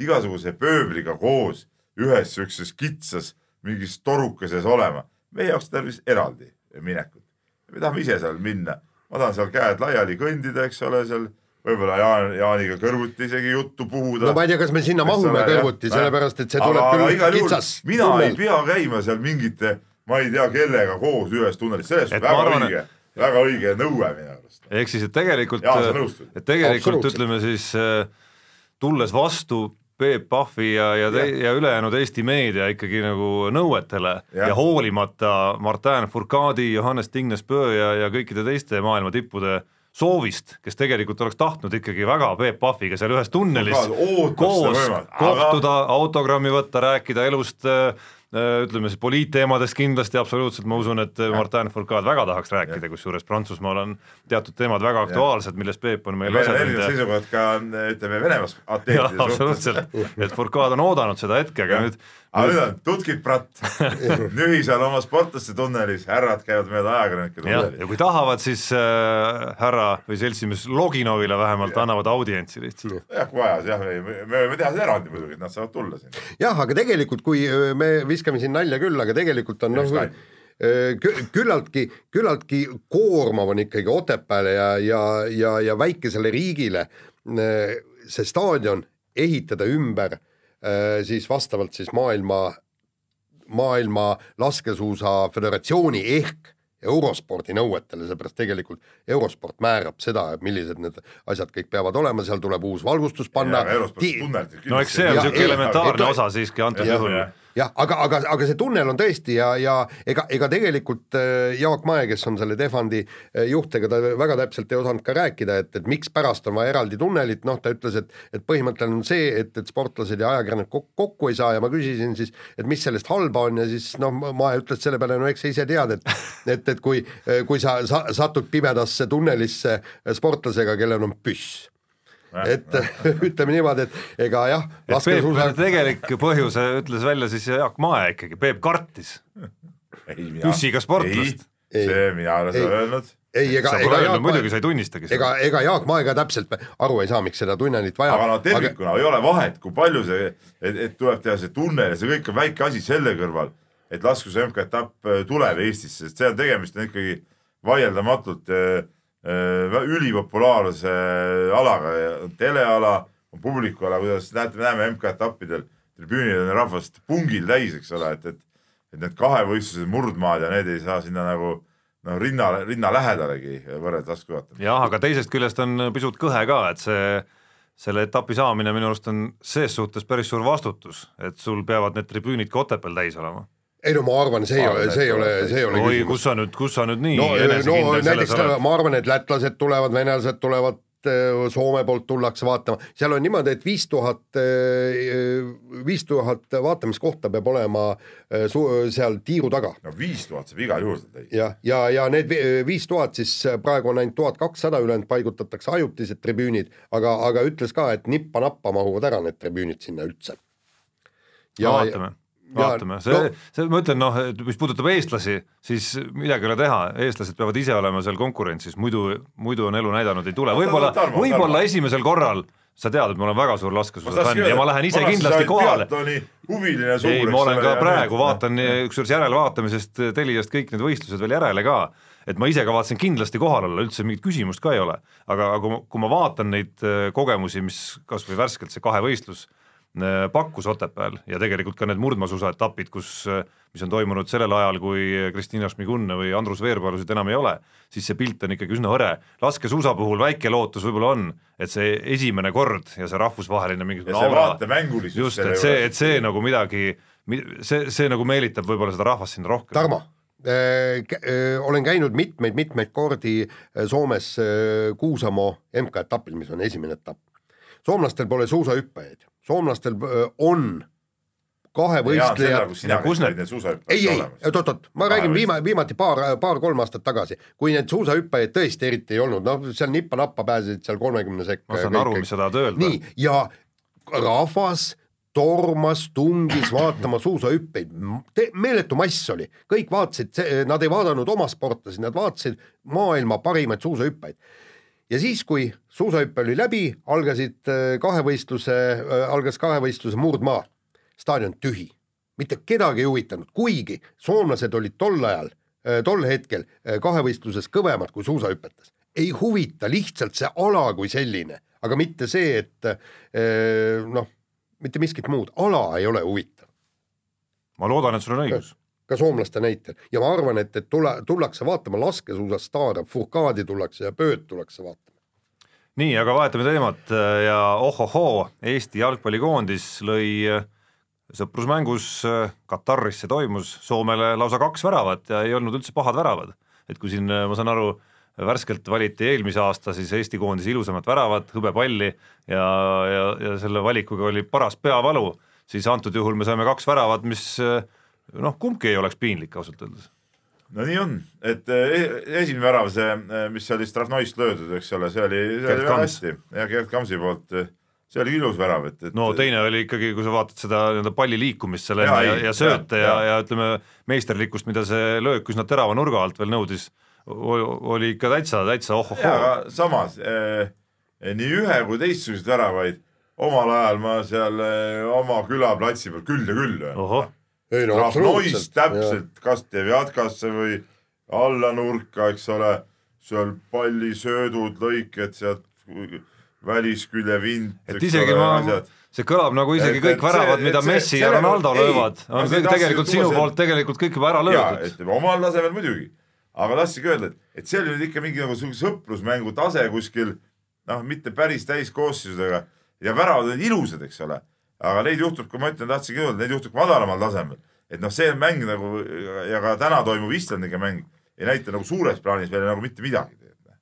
Speaker 4: igasuguse pööbliga koos ühes siukses kitsas mingis torukeses olema, meie jaoks tarvis eraldi minekut. me tahame ise seal minna, ma tahan seal käed laiali kõndida, eks ole, seal võib-olla Jaan, Jaaniga kõrvuti isegi juttu puhuda
Speaker 2: no ma ei tea, kas me sinna mahume
Speaker 4: ole,
Speaker 2: kõrvuti, sellepärast et see tuleb
Speaker 4: Aga-
Speaker 2: küll kitsas
Speaker 4: mina ei
Speaker 2: tunnel.
Speaker 4: pea käima seal mingite, ma ei tea kellega koos ühes tunnelis, selles
Speaker 3: ma
Speaker 4: väga
Speaker 3: arvan,
Speaker 4: õige, väga õige nõue minu arust.
Speaker 3: ehk siis, et tegelikult
Speaker 4: nõustud?,
Speaker 3: et tegelikult ütleme siis äh, tulles vastu Peep Pahvi ja, ja, ja. ja ülejäänud Eesti meedia ikkagi nagu nõuetele ja, ja hoolimata Martin Fourcadi, Johannes Tingnes-Pöö ja, ja kõikide teiste maailma tippude soovist, kes tegelikult oleks tahtnud ikkagi väga Peep Pahviga seal ühes tunnelis koos kohtuda, autogrammi võtta, rääkida elust äh, ütleme siis poliitteemadest kindlasti absoluutselt, ma usun, et Martin Fourcade väga tahaks rääkida, kusjuures Prantsusmaal on teatud teemad väga aktuaalsed, millest Peep on meil
Speaker 4: erinevad seisukohad ka ütleme Venemaa
Speaker 3: jah,
Speaker 4: atleetide suhtes.
Speaker 3: absoluutselt, et Fourcade on oodanud seda hetke, aga nüüd
Speaker 4: aga nüüd on tutkid pratt, nühi seal oma sportlaste tunnelis, härrad käivad mööda ajakirjanike
Speaker 3: jah, ja
Speaker 4: tunnelis.
Speaker 3: kui tahavad, siis äh, härra või seltsimees Loginovile vähemalt annavad audientsi lihtsalt.
Speaker 4: jah, kui vaja, jah, me me võime teha seda erandi muidugi, et nad saavad tulla siin.
Speaker 2: jah, aga tegelikult, kui öö, me viskame siin nalja küll, aga tegelikult on noh
Speaker 4: nalja?,
Speaker 2: küllaltki, küllaltki koormav on ikkagi Otepääle ja, ja, ja, ja väikesele riigile öö, see staadion ehitada ümber siis vastavalt siis maailma, maailma laskesuusa föderatsiooni ehk eurospordi nõuetele, seepärast tegelikult eurosport määrab seda, millised need asjad kõik peavad olema, seal tuleb uus valgustus panna.
Speaker 3: no eks see on niisugune elementaarne osa siiski antud juhul
Speaker 4: jah.
Speaker 2: aga, aga, aga see tunnel on tõesti ja, ja ega, ega tegelikult äh, Jaak Mae, kes on selle Tehvandi äh, juht, ega ta väga täpselt ei osanud ka rääkida, et, et mikspärast on vaja eraldi tunnelit, noh, ta ütles, et, et põhimõte on see, et, et sportlased ja ajakirjanikud kokku, kokku ei saa ja ma küsisin siis, et mis sellest halba on ja siis noh, Mae ütles selle peale, no eks sa ise tead, et et, et kui, kui sa, sa satud pimedasse tunnelisse sportlasega, kellel on püss et <laughs> ütleme niimoodi, et ega jah, laskesuusa <laughs>
Speaker 3: tegelik põhjuse ütles välja siis Jaak Mae ikkagi, Peep kartis püssiga sportlast.
Speaker 2: Ei.
Speaker 4: see mina ei ole seda
Speaker 2: Ei.
Speaker 4: öelnud.
Speaker 2: ei, ega, ega Jaak
Speaker 3: muidugi sa ei tunnistagi
Speaker 2: ega
Speaker 3: seda.,
Speaker 2: ega Jaak Mae ka täpselt aru ei saa, miks seda tunnelit vaja
Speaker 4: aga no tervikuna ei ole vahet, kui palju see, et, et tuleb teha see tunnel ja see kõik on väike asi selle kõrval, et laskuse MK-etapp äh, tuleb Eestisse, sest see on tegemist on ikkagi vaieldamatult äh, ülipopulaarse alaga, teleala, publikuala, kuidas näete, me näeme MK-etappidel, tribüünil on rahvast pungil täis, eks ole, et, et et need kahevõistlused, murdmaad ja need ei saa sinna nagu noh, rinna, rinna lähedalegi võrreldes laskejuhatamisega.
Speaker 3: jah, aga teisest küljest on pisut kõhe ka, et see selle etapi saamine minu arust on ses suhtes päris suur vastutus, et sul peavad need tribüünid ka Otepääl täis olema.
Speaker 2: Ei no ma arvan, see ei ole, see ei ole, see ei ole
Speaker 3: oi, kus sa nüüd, kus sa nüüd nii
Speaker 2: no, no näiteks
Speaker 3: oled?
Speaker 2: ma arvan, et lätlased tulevad, venelased tulevad, Soome poolt tullakse vaatama, seal on niimoodi, et viis tuhat, viis tuhat vaatamiskohta peab olema eh, su- seal tiiru taga
Speaker 4: no viis tuhat saab igal juhul sealt täis.
Speaker 2: ja, ja, ja need vi- viis tuhat siis praegu on ainult tuhat kakssada, ülejäänud paigutatakse ajutised tribüünid, aga, aga ütles ka, et nippa-nappa mahuvad ära need tribüünid sinna üldse.
Speaker 3: no vaatame, vaatame, see
Speaker 2: no-
Speaker 3: see ma ütlen noh, et mis puudutab eestlasi, siis midagi ei ole teha, eestlased peavad ise olema seal konkurentsis, muidu, muidu on elu näidanud, ei tule, võib-olla, võib-olla esimesel korral sa tead, et ma olen väga suur laskesuusa
Speaker 4: tahtsingi
Speaker 3: fänn ja ma lähen ise kindlasti kohale.
Speaker 4: huviline suur.
Speaker 3: ei, ma olen ka praegu, vaatan ükskord järelvaatamisest Teliast kõik need võistlused veel järele ka, et ma ise kavatsen kindlasti kohal olla, üldse mingit küsimust ka ei ole. aga, kui ma- kui ma vaatan neid äh, kogemusi, mis kas või värskelt see kahevõistlus pakkus Otepääl ja tegelikult ka need murdmaasuusaetapid, kus, mis on toimunud sellel ajal, kui Kristina Šmigunne või Andrus Veerpalusid enam ei ole, siis see pilt on ikkagi üsna hõre. laskesuusa puhul väike lootus võib-olla on, et see esimene kord ja see rahvusvaheline
Speaker 4: ja
Speaker 3: mingisugune
Speaker 4: see
Speaker 3: aura
Speaker 4: vaatemängulisus.
Speaker 3: just, et see, et see nagu midagi, see, see nagu meelitab võib-olla seda rahvast sinna rohkem.
Speaker 2: Tarmo, olen käinud mitmeid-mitmeid kordi äh, Soomes äh, Kuusamo MK-etapil, mis on esimene etapp. soomlastel pole suusahüppajaid, soomlastel on kahevõistleja
Speaker 4: kus sina
Speaker 3: kus need-
Speaker 4: suusahüppajad
Speaker 2: ei, ei, oot-oot, ma räägin viima-, viimati paar, paar-kolm aastat tagasi, kui need suusahüppajaid tõesti eriti ei olnud, noh, seal nippa-nappa pääsesid seal kolmekümne sekka.
Speaker 3: ma saan aru, mis sa tahad öelda.
Speaker 2: nii, ja rahvas tormas, tungis vaatama suusahüppeid, meeletu mass oli, kõik vaatasid, nad ei vaadanud oma sportlasi, nad vaatasid maailma parimaid suusahüppajaid. Ja siis, kui suusahüpe oli läbi, algasid äh, kahevõistluse, algas kahevõistluse murdmaa, staadion tühi, mitte kedagi ei huvitanud, kuigi soomlased olid tol ajal, tol hetkel äh, kahevõistluses kõvemad kui suusahüpetes. ei huvita lihtsalt see ala kui selline, aga mitte see, et äh, noh, mitte miskit muud, ala ei ole huvitav
Speaker 3: ma loodan, et sul on õigus.
Speaker 2: Ka soomlaste näitel ja ma arvan, et, et tule, tullakse vaatama laskesuusastaare, Furkaadi tullakse ja Pööd tullakse vaatama.
Speaker 3: nii, aga vahetame teemat äh, ja ohohoo, Eesti jalgpallikoondis lõi äh, sõprusmängus äh, Kataris see toimus, Soomele lausa kaks väravat ja ei olnud üldse pahad väravad. et kui siin, ma saan aru, värskelt valiti eelmise aasta siis Eesti koondise ilusamat väravat, hõbepalli ja, ja, ja selle valikuga oli paras peavalu, siis antud juhul me saime kaks väravat, mis äh, noh, kumbki ei oleks piinlik ausalt öeldes.
Speaker 4: no nii on, et eh, esimene värav, see, mis oli Strahnoist löödud, eks ole, see oli, see
Speaker 3: Gerd
Speaker 4: oli väga hästi. Ja Gerd Kamsi poolt, see oli ilus värav, et, et
Speaker 3: no teine oli ikkagi, kui sa vaatad seda nii-öelda palli liikumist seal enne ja,
Speaker 4: ei,
Speaker 3: ja sööte ja, ja, ja ütleme meisterlikkust, mida see löök üsna terava nurga alt veel nõudis, oli ikka täitsa, täitsa
Speaker 4: ja
Speaker 3: ohohoo.
Speaker 4: aga samas eh, nii ühe kui teistsuguseid väravaid omal ajal ma seal eh, oma külaplatsi peal küll ja küll
Speaker 2: ei no
Speaker 4: Trahnoist täpselt, kas Devjatkasse või alla nurka, eks ole, seal pallisöödud, lõiked sealt väliskülje vint.
Speaker 3: et isegi ma, see kõlab nagu isegi
Speaker 4: Et-
Speaker 3: kõik
Speaker 4: et
Speaker 3: väravad,
Speaker 4: see-
Speaker 3: mida
Speaker 4: see-
Speaker 3: Messi ja Ronaldo
Speaker 4: ei,
Speaker 3: löövad, on kõik tegelikult sinu
Speaker 4: selle-
Speaker 3: poolt tegelikult kõik juba ära löödud.
Speaker 4: ütleme omal tasemel muidugi, aga tahtsingi öelda, et, et see oli nüüd ikka mingi nagu sihuke sõprusmängu tase kuskil noh, mitte päris täiskoosseisudega. Ja väravad olid ilusad, eks ole, aga neid juhtub, kui ma ütlen, tahtsingi öelda, neid juhtub madalamal tasemel. et noh, see mäng nagu ja ka täna toimuv Islandiga mäng ei näita nagu suures plaanis veel nagu mitte midagi.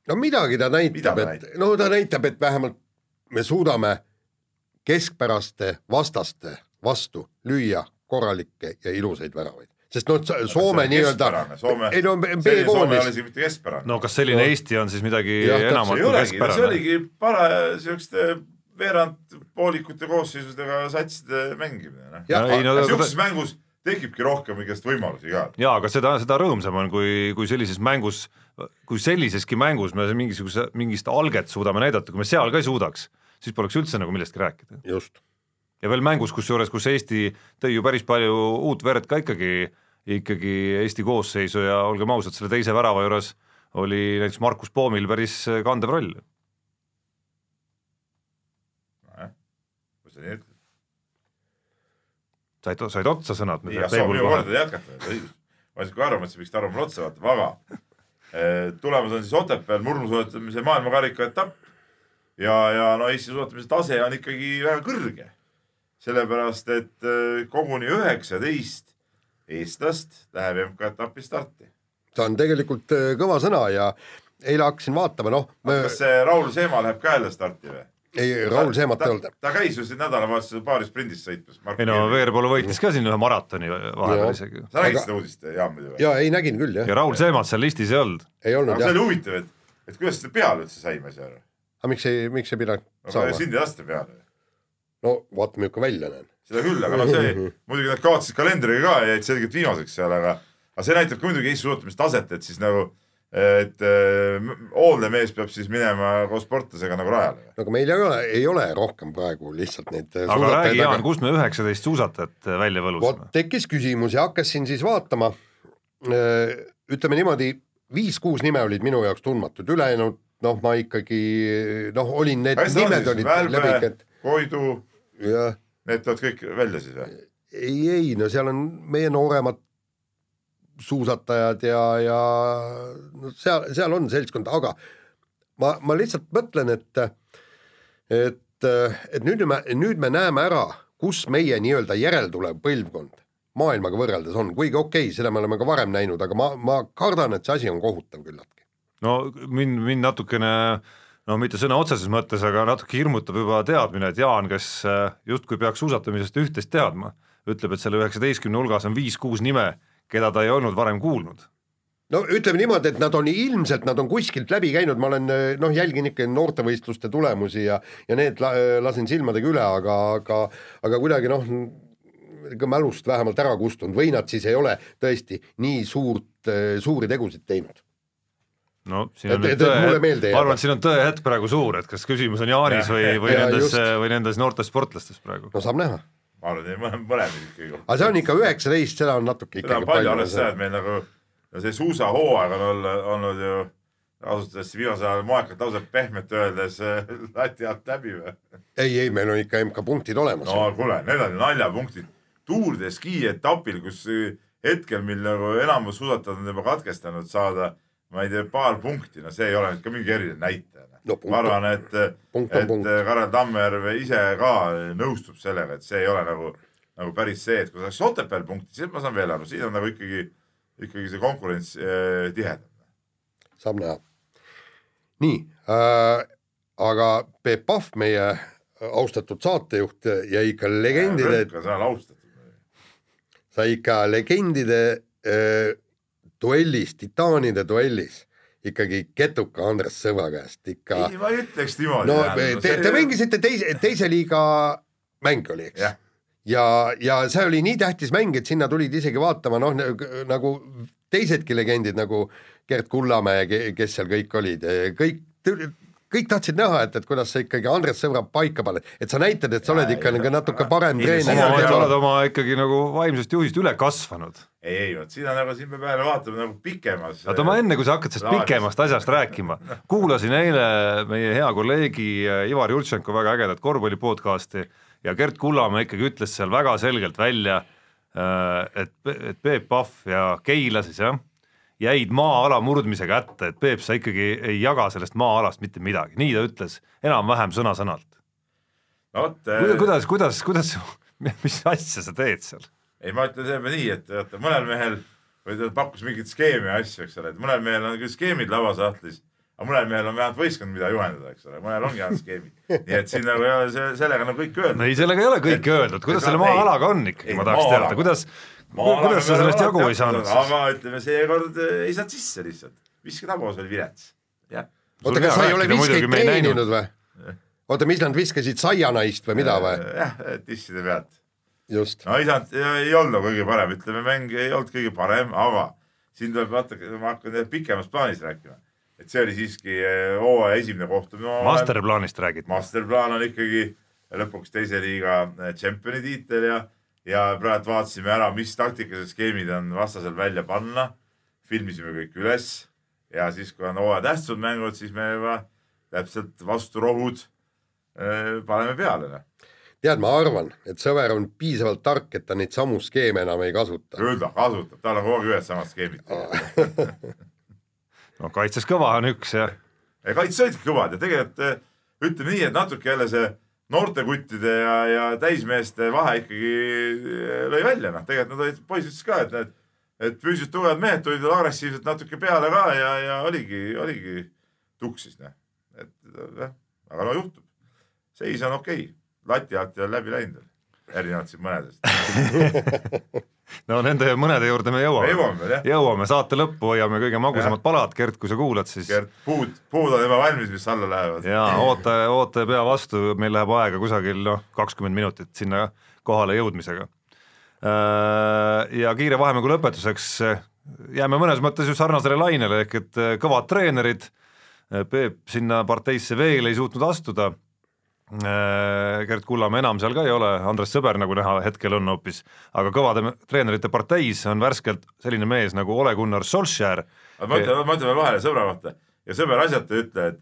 Speaker 2: no midagi ta näitab et
Speaker 4: näitab?
Speaker 2: no ta näitab, et vähemalt me suudame keskpäraste vastaste vastu lüüa korralikke ja ilusaid väravaid, sest noh, Soome nii-öelda, ei no
Speaker 4: keskpärane.
Speaker 3: no kas selline
Speaker 2: No.
Speaker 3: Eesti on siis midagi
Speaker 2: täpselt.
Speaker 3: enamat kui
Speaker 4: olegi, see
Speaker 3: keskpärane?
Speaker 4: oligi para-, siukeste veerand poolikute koosseisudega satside mängimine, noh. Siukeses mängus tekibki rohkem igast võimalusi ka.
Speaker 3: jaa, aga seda, seda rõõmsam on, kui, kui sellises mängus, kui selliseski mängus me mingisuguse, mingist alget suudame näidata, kui me seal ka ei suudaks, siis poleks üldse nagu millestki rääkida.
Speaker 2: just,
Speaker 3: ja veel mängus, kusjuures, kus Eesti tõi ju päris palju uut verd ka ikkagi, ikkagi Eesti koosseisu ja olgem ausad, selle teise värava juures oli näiteks Markus Poomil päris kandev roll.
Speaker 4: Sa nii ütled.
Speaker 3: said, said otsa sõnad
Speaker 4: nii, ja soo minu korda jätkata, õigus. ma siis kohe arvan, et sa peaksid mulle otsa vaatama, aga eh, tulemas on siis Otepääl murnusuusatamise maailmakarika etapp ja, ja no Eesti suusatamise tase on ikkagi väga kõrge. sellepärast, et eh, koguni üheksateist eestlast läheb MK-etapi starti.
Speaker 2: ta on tegelikult äh, kõva sõna ja eile hakkasin vaatama, noh,
Speaker 4: kas see Raul Seema läheb ka jälle starti või?
Speaker 2: ei, Raul Seemat ei olnud.
Speaker 4: ta käis ju siin nädalavahetusel paari sprindis sõitmas.
Speaker 3: ei no Veerpalu võitis ka siin ühe maratoni vahepeal
Speaker 2: Jaa.
Speaker 3: isegi.
Speaker 4: sa nägid seda uudist, Jaan muidu või?
Speaker 2: ja ei nägin küll jah
Speaker 3: ja, Raul Seemat seal listis ei olnud.
Speaker 2: ei olnud
Speaker 4: aga see
Speaker 2: jah,
Speaker 4: oli huvitav, et, et kuidas seda peale üldse sai, ma ei saa aru.
Speaker 2: aga miks ei, miks ei pidanud
Speaker 4: aga
Speaker 2: saama,
Speaker 4: sind ei lasta peale.
Speaker 2: no vaata, milline välja näen.
Speaker 4: seda küll, aga noh, see <laughs> muidugi nad kaotasid kalendriga ka ja jäid selgelt viimaseks seal, aga, aga see näitab ka muidugi Eesti suusatamise taset, et siis nagu et äh, hooldemees peab siis minema koos sportlasega nagu rajale.
Speaker 2: no aga meil ei ole, ei ole rohkem praegu lihtsalt neid äh,
Speaker 3: aga räägi, Jaan,
Speaker 2: aga
Speaker 3: kus me üheksateist suusatajat välja võlusime
Speaker 2: vot? tekkis küsimus ja hakkasin siis vaatama. ütleme niimoodi, viis-kuus nime olid minu jaoks tundmatud, ülejäänud noh, ma ikkagi noh, olin need
Speaker 4: hästi on
Speaker 2: nimed
Speaker 4: siis,
Speaker 2: olid
Speaker 4: Välbe
Speaker 2: läbi,
Speaker 4: Koidu, need tulevad kõik välja siis või?
Speaker 2: ei, ei no seal on meie nooremad suusatajad ja, ja no seal, seal on seltskond, aga ma, ma lihtsalt mõtlen, et, et, et nüüd me, nüüd me näeme ära, kus meie nii-öelda järeltulev põlvkond maailmaga võrreldes on, kuigi okei okay,, seda me oleme ka varem näinud, aga ma, ma kardan, et see asi on kohutav küllaltki.
Speaker 3: no mind, mind natukene no mitte sõna otseses mõttes, aga natuke hirmutab juba teadmine, et Jaan, kes äh, justkui peaks suusatamisest üht-teist teadma, ütleb, et selle üheksateistkümne hulgas on viis-kuus nime, keda ta ei olnud varem kuulnud.
Speaker 2: no ütleme niimoodi, et nad on ilmselt, nad on kuskilt läbi käinud, ma olen noh, jälgin ikka noortevõistluste tulemusi ja, ja need la, lasin silmadega üle, aga, aga, aga kuidagi noh, ikka mälust vähemalt ära kustunud või nad siis ei ole tõesti nii suurt, suuri tegusid teinud.
Speaker 3: no siin on
Speaker 2: Et-
Speaker 3: nüüd tõe, ma arvan, et siin on tõehetk praegu suur, et kas küsimus on Jaanis või, või
Speaker 2: Ja
Speaker 3: nendes või nendes noortes sportlastes praegu.
Speaker 2: no saab näha,
Speaker 4: ma arvan, et mõlemad mõlemad ikkagi.
Speaker 2: aga see on ikka üheksateist, seda on natuke
Speaker 4: seda on
Speaker 2: ikkagi
Speaker 4: palju, arvestades seda, et meil nagu no see suusahooaeg on olnud, olnud ju ausalt öeldes viimasel ajal moekalt lausa pehmelt öeldes äh, lati alt läbi või?
Speaker 2: ei, ei, meil on ikka MK-punktid olemas
Speaker 4: no kuule, need on naljapunktid. Tour de Ski etapil, kus äh, hetkel, mil nagu enamus suusatajad on juba katkestanud saada, ma ei tea, paar punkti, no see ei ole nüüd ka mingi eriline näitaja.
Speaker 2: No
Speaker 4: ma arvan, et, et. Karel Tammjärv ise ka nõustub sellega, et see ei ole nagu, nagu päris see, et kui saaks Otepääl punkti, siis ma saan veel aru, siin on nagu ikkagi, ikkagi see konkurents äh, tihedam.
Speaker 2: saab näha. nii äh,, aga Peep Pahv, meie austatud saatejuht jäi ikka legendide,
Speaker 4: sa oled austatud.
Speaker 2: sai ikka legendide äh, duellis, titaanide duellis ikkagi ketuka Andres Sõbra käest ikka.
Speaker 4: ei, ma ei ütleks niimoodi.
Speaker 2: no te, te mängisite teise, teise liiga mäng oli, eks
Speaker 4: Jah.?
Speaker 2: ja, ja see oli nii tähtis mäng, et sinna tulid isegi vaatama noh, nagu teisedki legendid nagu Gerd Kullamäe, kes seal kõik olid, kõik, kõik tahtsid näha, et, et kuidas sa ikkagi Andres Sõbra paika paned, et sa näitad, et sa oled ikka nagu natuke parem
Speaker 4: Ei,
Speaker 2: treener
Speaker 3: sa
Speaker 4: oled-
Speaker 3: oma ikkagi nagu vaimsest juhist üle kasvanud.
Speaker 4: ei, ei vot siin on nagu, siin peab jälle vaatama nagu pikemas.
Speaker 3: oota, ma enne, kui sa hakkad sellest pikemast asjast rääkima, kuulasin eile meie hea kolleegi äh, Ivar Jurtšenko väga ägedat korvpalli podcast'i ja Gerd Kullamäe ikkagi ütles seal väga selgelt välja, et, et Peep Pahv ja Keila siis jah, jäid maa-ala murdmise kätte, et Peep, sa ikkagi ei jaga sellest maa-alast mitte midagi, nii ta ütles enam-vähem sõna-sõnalt.
Speaker 4: no äh,
Speaker 3: kuidas, kuidas, kuidas, <laughs> mis asja sa teed seal?
Speaker 4: ei ma ütlen selle nii, et vaata mõnel mehel või ta pakkus mingit skeemi asju, eks ole, et mõnel mehel on küll skeemid lauasahtlis, aga mõnel mehel on vähemalt võistkond, mida juhendada, eks ole, mõnel ongi ainult skeemid. nii et siin nagu ei ole see, sellega nagu kõik öeldud.
Speaker 3: ei, sellega ei ole kõike öeldud, kuidas
Speaker 4: et
Speaker 3: selle maa-alaga on ikkagi, ma tahaks teada, kuidas, kuidas sa sellest jagu ei saanud siis?
Speaker 4: aga ütleme, seekord eh, ei saanud sisse lihtsalt, visketabas oli vilets. jah,
Speaker 2: oota, kas sa ei ole viskeid treeninud või? oota, mis nad viskasid, saianaist või mida või?
Speaker 4: jah, tisside pealt.
Speaker 2: just,
Speaker 4: no ei saanud, ei olnud nagu kõige parem, ütleme, mäng ei olnud kõige parem, aga siin tuleb vaata, ma hakkan pikemast plaanist rääkima. Et see oli siiski eh, hooaja esimene kohtumine.
Speaker 3: masterplaanist räägid?
Speaker 4: masterplaan on ikkagi lõpuks teise liiga eh, tšempioni tiitel ja, ja praegu vaatasime ära, mis taktikalised skeemid on vastasel välja panna. filmisime kõik üles ja siis, kui on hooaja tähtsamad mängud, siis me juba täpselt vastu rohud eh, paneme peale. noh.
Speaker 2: tead, ma arvan, et sõber on piisavalt tark, et ta neid samu skeeme enam ei kasuta.
Speaker 4: küll ta kasutab, tal on kogu aeg ühed samad skeemid. <laughs>
Speaker 3: no kaitses kõva on üks ja
Speaker 4: ja kaitse olidki kõvad ja tegelikult eh, ütleme nii, et natuke jälle see noortekuttide ja, ja täismeeste vahe ikkagi eh, lõi välja, noh, tegelikult nad olid, poisid ütlesid ka, et need, et füüsiliselt tugevad mehed tulid veel agressiivselt natuke peale ka ja, ja oligi, oligi tuksis, noh. et jah, aga no juhtub. seis on okei okay., lati alt ei ole läbi läinud veel, erinevalt siin mõnedest. <laughs>
Speaker 3: no nende mõnede juurde me
Speaker 4: me
Speaker 3: jõuame.
Speaker 4: jõuame
Speaker 3: jõuame saate lõppu, hoiame kõige magusamad palad, Gert, kui sa kuulad, siis
Speaker 4: Gert, puud, puud on juba valmis, mis alla lähevad.
Speaker 3: ja oota, oota ja pea vastu, meil läheb aega kusagil noh, kakskümmend minutit sinna kohale jõudmisega. ja kiire vahemängu lõpetuseks jääme mõnes mõttes ju sarnasele lainele, ehk et äh, kõvad treenerid, Peep sinna parteisse veel ei suutnud astuda, Gerd Kullamäe enam seal ka ei ole, Andres Sõber, nagu näha, hetkel on hoopis, aga kõvade treenerite parteis on värskelt selline mees nagu Ole Gunnar Solskjaer.
Speaker 4: ma ütlen, ma ütlen veel vahele sõbra kohta ja sõber asjata ei ütle, et,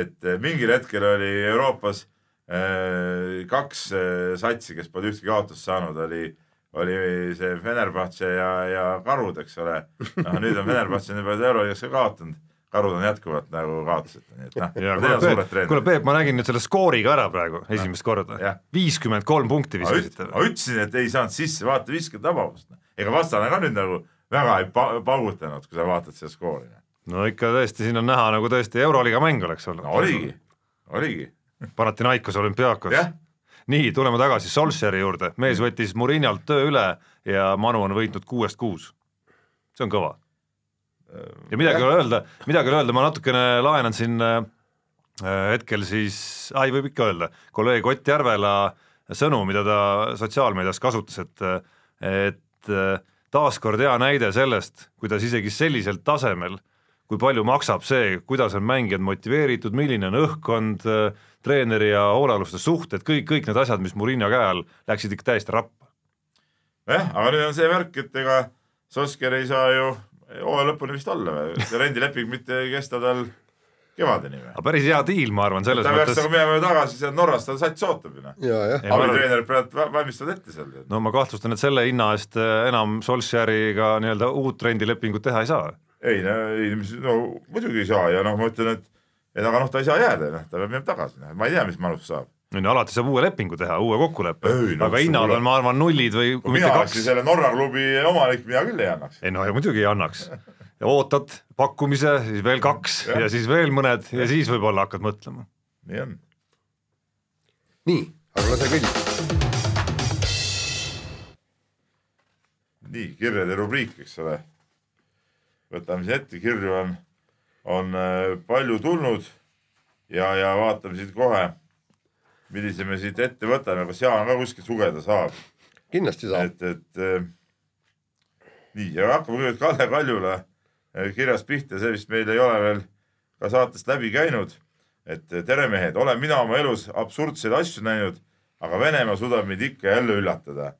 Speaker 4: et mingil hetkel oli Euroopas äh, kaks äh, satsi, kes pole ühtegi kaotust saanud, oli oli see Fenerbahce ja, ja Karud, eks ole. noh, nüüd on Fenerbahce nii palju euroliigas ka kaotanud karud on jätkuvalt nagu kaotused, nii et noh, need on suured treenerid.
Speaker 3: kuule Peep, ma nägin nüüd selle skoori ka ära praegu esimest korda, viiskümmend kolm punkti visasite.
Speaker 4: ma ütlesin, et ei saanud sisse, vaata viiskümmend tabavust. ega vastane ka nüüd nagu väga ei pa paugutanud, kui sa vaatad seda skoori.
Speaker 3: no ikka tõesti, siin on näha nagu tõesti Euroliiga mäng oleks olnud
Speaker 4: no,. oligi, oligi.
Speaker 3: Panathinaikos olümpiaakos. nii, tuleme tagasi Solskjaeri juurde, mees võttis Murinialt töö üle ja Manu on võitnud kuuest kuus. see on kõva ja midagi ei ole öelda, midagi ei ole öelda, ma natukene laenan siin äh, hetkel siis, ai võib ikka öelda, kolleeg Ott Järvela sõnu, mida ta sotsiaalmeedias kasutas, et et äh, taaskord hea näide sellest, kuidas isegi sellisel tasemel, kui palju maksab see, kuidas on mängijad motiveeritud, milline on õhkkond, äh, treeneri ja hoolealuste suhted, kõik, kõik need asjad, mis Murillo käe all läksid ikka täiesti rappa.
Speaker 4: jah, aga nüüd on see värk, et ega Sosker ei saa ju hooaja lõpuni vist olla või, see rendileping mitte ei kesta tal kevadeni või?
Speaker 3: aga päris hea diil, ma arvan, selles
Speaker 4: ta mõttes. ta peaks nagu minema tagasi sealt Norrast, ta sats ootab ju noh. abitreenerid praegu valmistavad ette seal.
Speaker 3: no ma kahtlustan, et selle hinna eest äh, enam Solskjaeriga nii-öelda uut rendilepingut teha ei saa.
Speaker 4: ei no, ei, no muidugi ei saa ja noh, ma ütlen, et, et aga noh, ta ei saa jääda, noh, ta peab minema tagasi, noh, ma ei tea, mis manust saab
Speaker 3: no alati saab uue lepingu teha, uue kokkuleppe, no, aga hinnad on, ma arvan, nullid või
Speaker 4: kui mina oleksin selle Norra klubi omanik, mina küll ei annaks.
Speaker 3: ei no ja muidugi ei annaks. ootad pakkumise, siis veel kaks ja, ja siis veel mõned ja, ja siis võib-olla hakkad mõtlema.
Speaker 4: nii on.
Speaker 2: nii, aga lase kõlli.
Speaker 4: nii, kirjade rubriik, eks ole. võtame siis ette, kirju on, on äh, palju tulnud ja, ja vaatame siit kohe millise me siit ette võtame, kas Jaan ka kuskilt sugeda saab?
Speaker 2: kindlasti saab.
Speaker 4: et, et äh, nii, ja hakkame kõigepealt Kalle Kaljula äh, kirjast pihta, see vist meil ei ole veel ka saatest läbi käinud. et äh, tere mehed, olen mina oma elus absurdseid asju näinud, aga Venemaa suudab meid ikka jälle üllatada.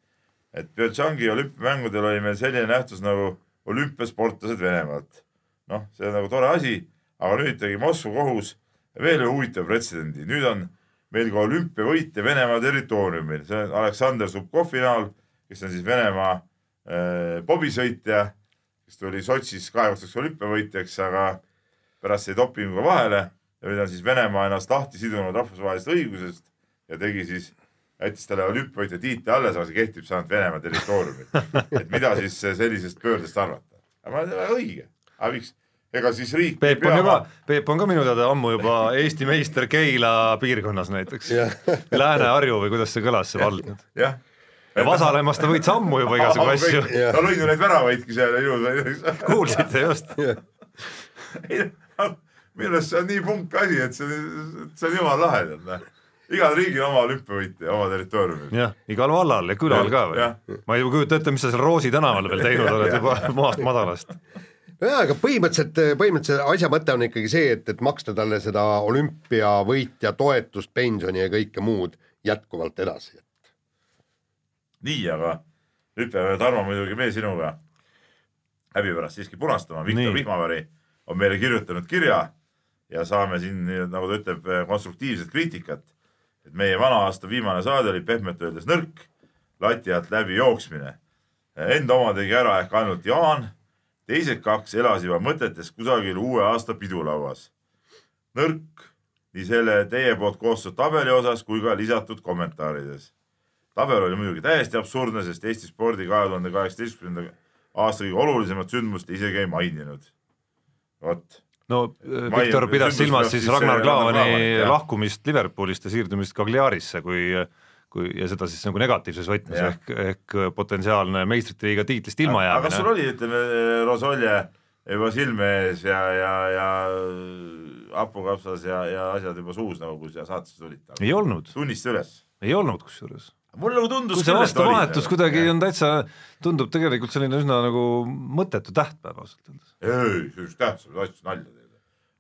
Speaker 4: et Pyeongchangi olümpiamängudel oli meil selline nähtus nagu olümpiasportlased Venemaalt. noh, see on nagu tore asi, aga nüüd tegi Moskva kohus veel ühe huvitava pretsedendi, nüüd on meil ka olümpiavõitja Venemaa territooriumil, see on Aleksandr Subkovi näol, kes on siis Venemaa äh, bobisõitja, kes tuli Sotšis kahekordselt olümpiavõitjaks, aga pärast jäi dopinguga vahele ja nüüd on siis Venemaa ennast lahti sidunud rahvusvahelisest õigusest ja tegi siis, jättis talle olümpiavõitja tiitli alles, aga see kehtib ainult Venemaa territooriumil. et mida siis sellisest pöördest arvata? aga õige, aga miks ega siis riik
Speaker 3: Peep on ka, Peep on ka minu teada ammu juba Eesti meister Keila piirkonnas näiteks Lääne-Harju või kuidas see kõlas, see vald nüüd?
Speaker 4: jah.
Speaker 3: ja Vasalemmast ta võitis ammu juba igasugu asju.
Speaker 4: ta lõi ju neid väravaidki seal ilusalt.
Speaker 3: kuulsite just
Speaker 4: minu arust see on nii punk asi, et see, see on jumala lahe, tead noh igal riigil oma olümpiavõitja oma territooriumil.
Speaker 3: jah, igal vallal ja külal ka või? ma ei kujuta ette, mis sa seal Roosi tänaval veel teinud oled juba maast madalast
Speaker 2: jaa, aga põhimõtteliselt, põhimõtteliselt asja mõte on ikkagi see, et, et maksta talle seda olümpiavõitja toetust, pensioni ja kõike muud jätkuvalt edasi.
Speaker 4: nii, aga nüüd peame, Tarmo, muidugi meie sinuga häbi pärast siiski punastama. Viktor Vihmaväri on meile kirjutanud kirja ja saame siin, nagu ta ütleb, konstruktiivset kriitikat. et meie vana aasta viimane saade oli pehmelt öeldes nõrk, lati alt läbi jooksmine. Enda oma tegi ära ehk ainult Jaan teised kaks elasid juba mõtetes kusagil uue aasta pidulauas. nõrk nii selle teie poolt koostatud tabeli osas kui ka lisatud kommentaarides. tabel oli muidugi täiesti absurdne, sest Eesti spordi kahe tuhande kaheksateistkümnenda aasta kõige olulisemat sündmust isegi ei maininud. vot
Speaker 3: no äh, Viktor pidas silmas siis Ragnar Klavani lahkumist Liverpoolist ja siirdumist Cagliarisse, kui kui ja seda siis nagu negatiivses võtmes ja. ehk, ehk potentsiaalne meistrite liiga tiitlist ilmajäämine.
Speaker 4: aga kas sul oli, ütleme, Rosolje juba silme ees ja, ja, ja hapukapsas ja, ja asjad juba suus nagu, kui sa saatesse tulid?
Speaker 3: ei olnud.
Speaker 4: tunnista üles.
Speaker 3: ei olnud kusjuures.
Speaker 4: mulle nagu tundus
Speaker 3: kui see vastuvahetus kuidagi on täitsa, tundub tegelikult selline üsna nagu mõttetu tähtpäev ausalt öeldes.
Speaker 4: ei, see üks tähtsamaid asju, nalja.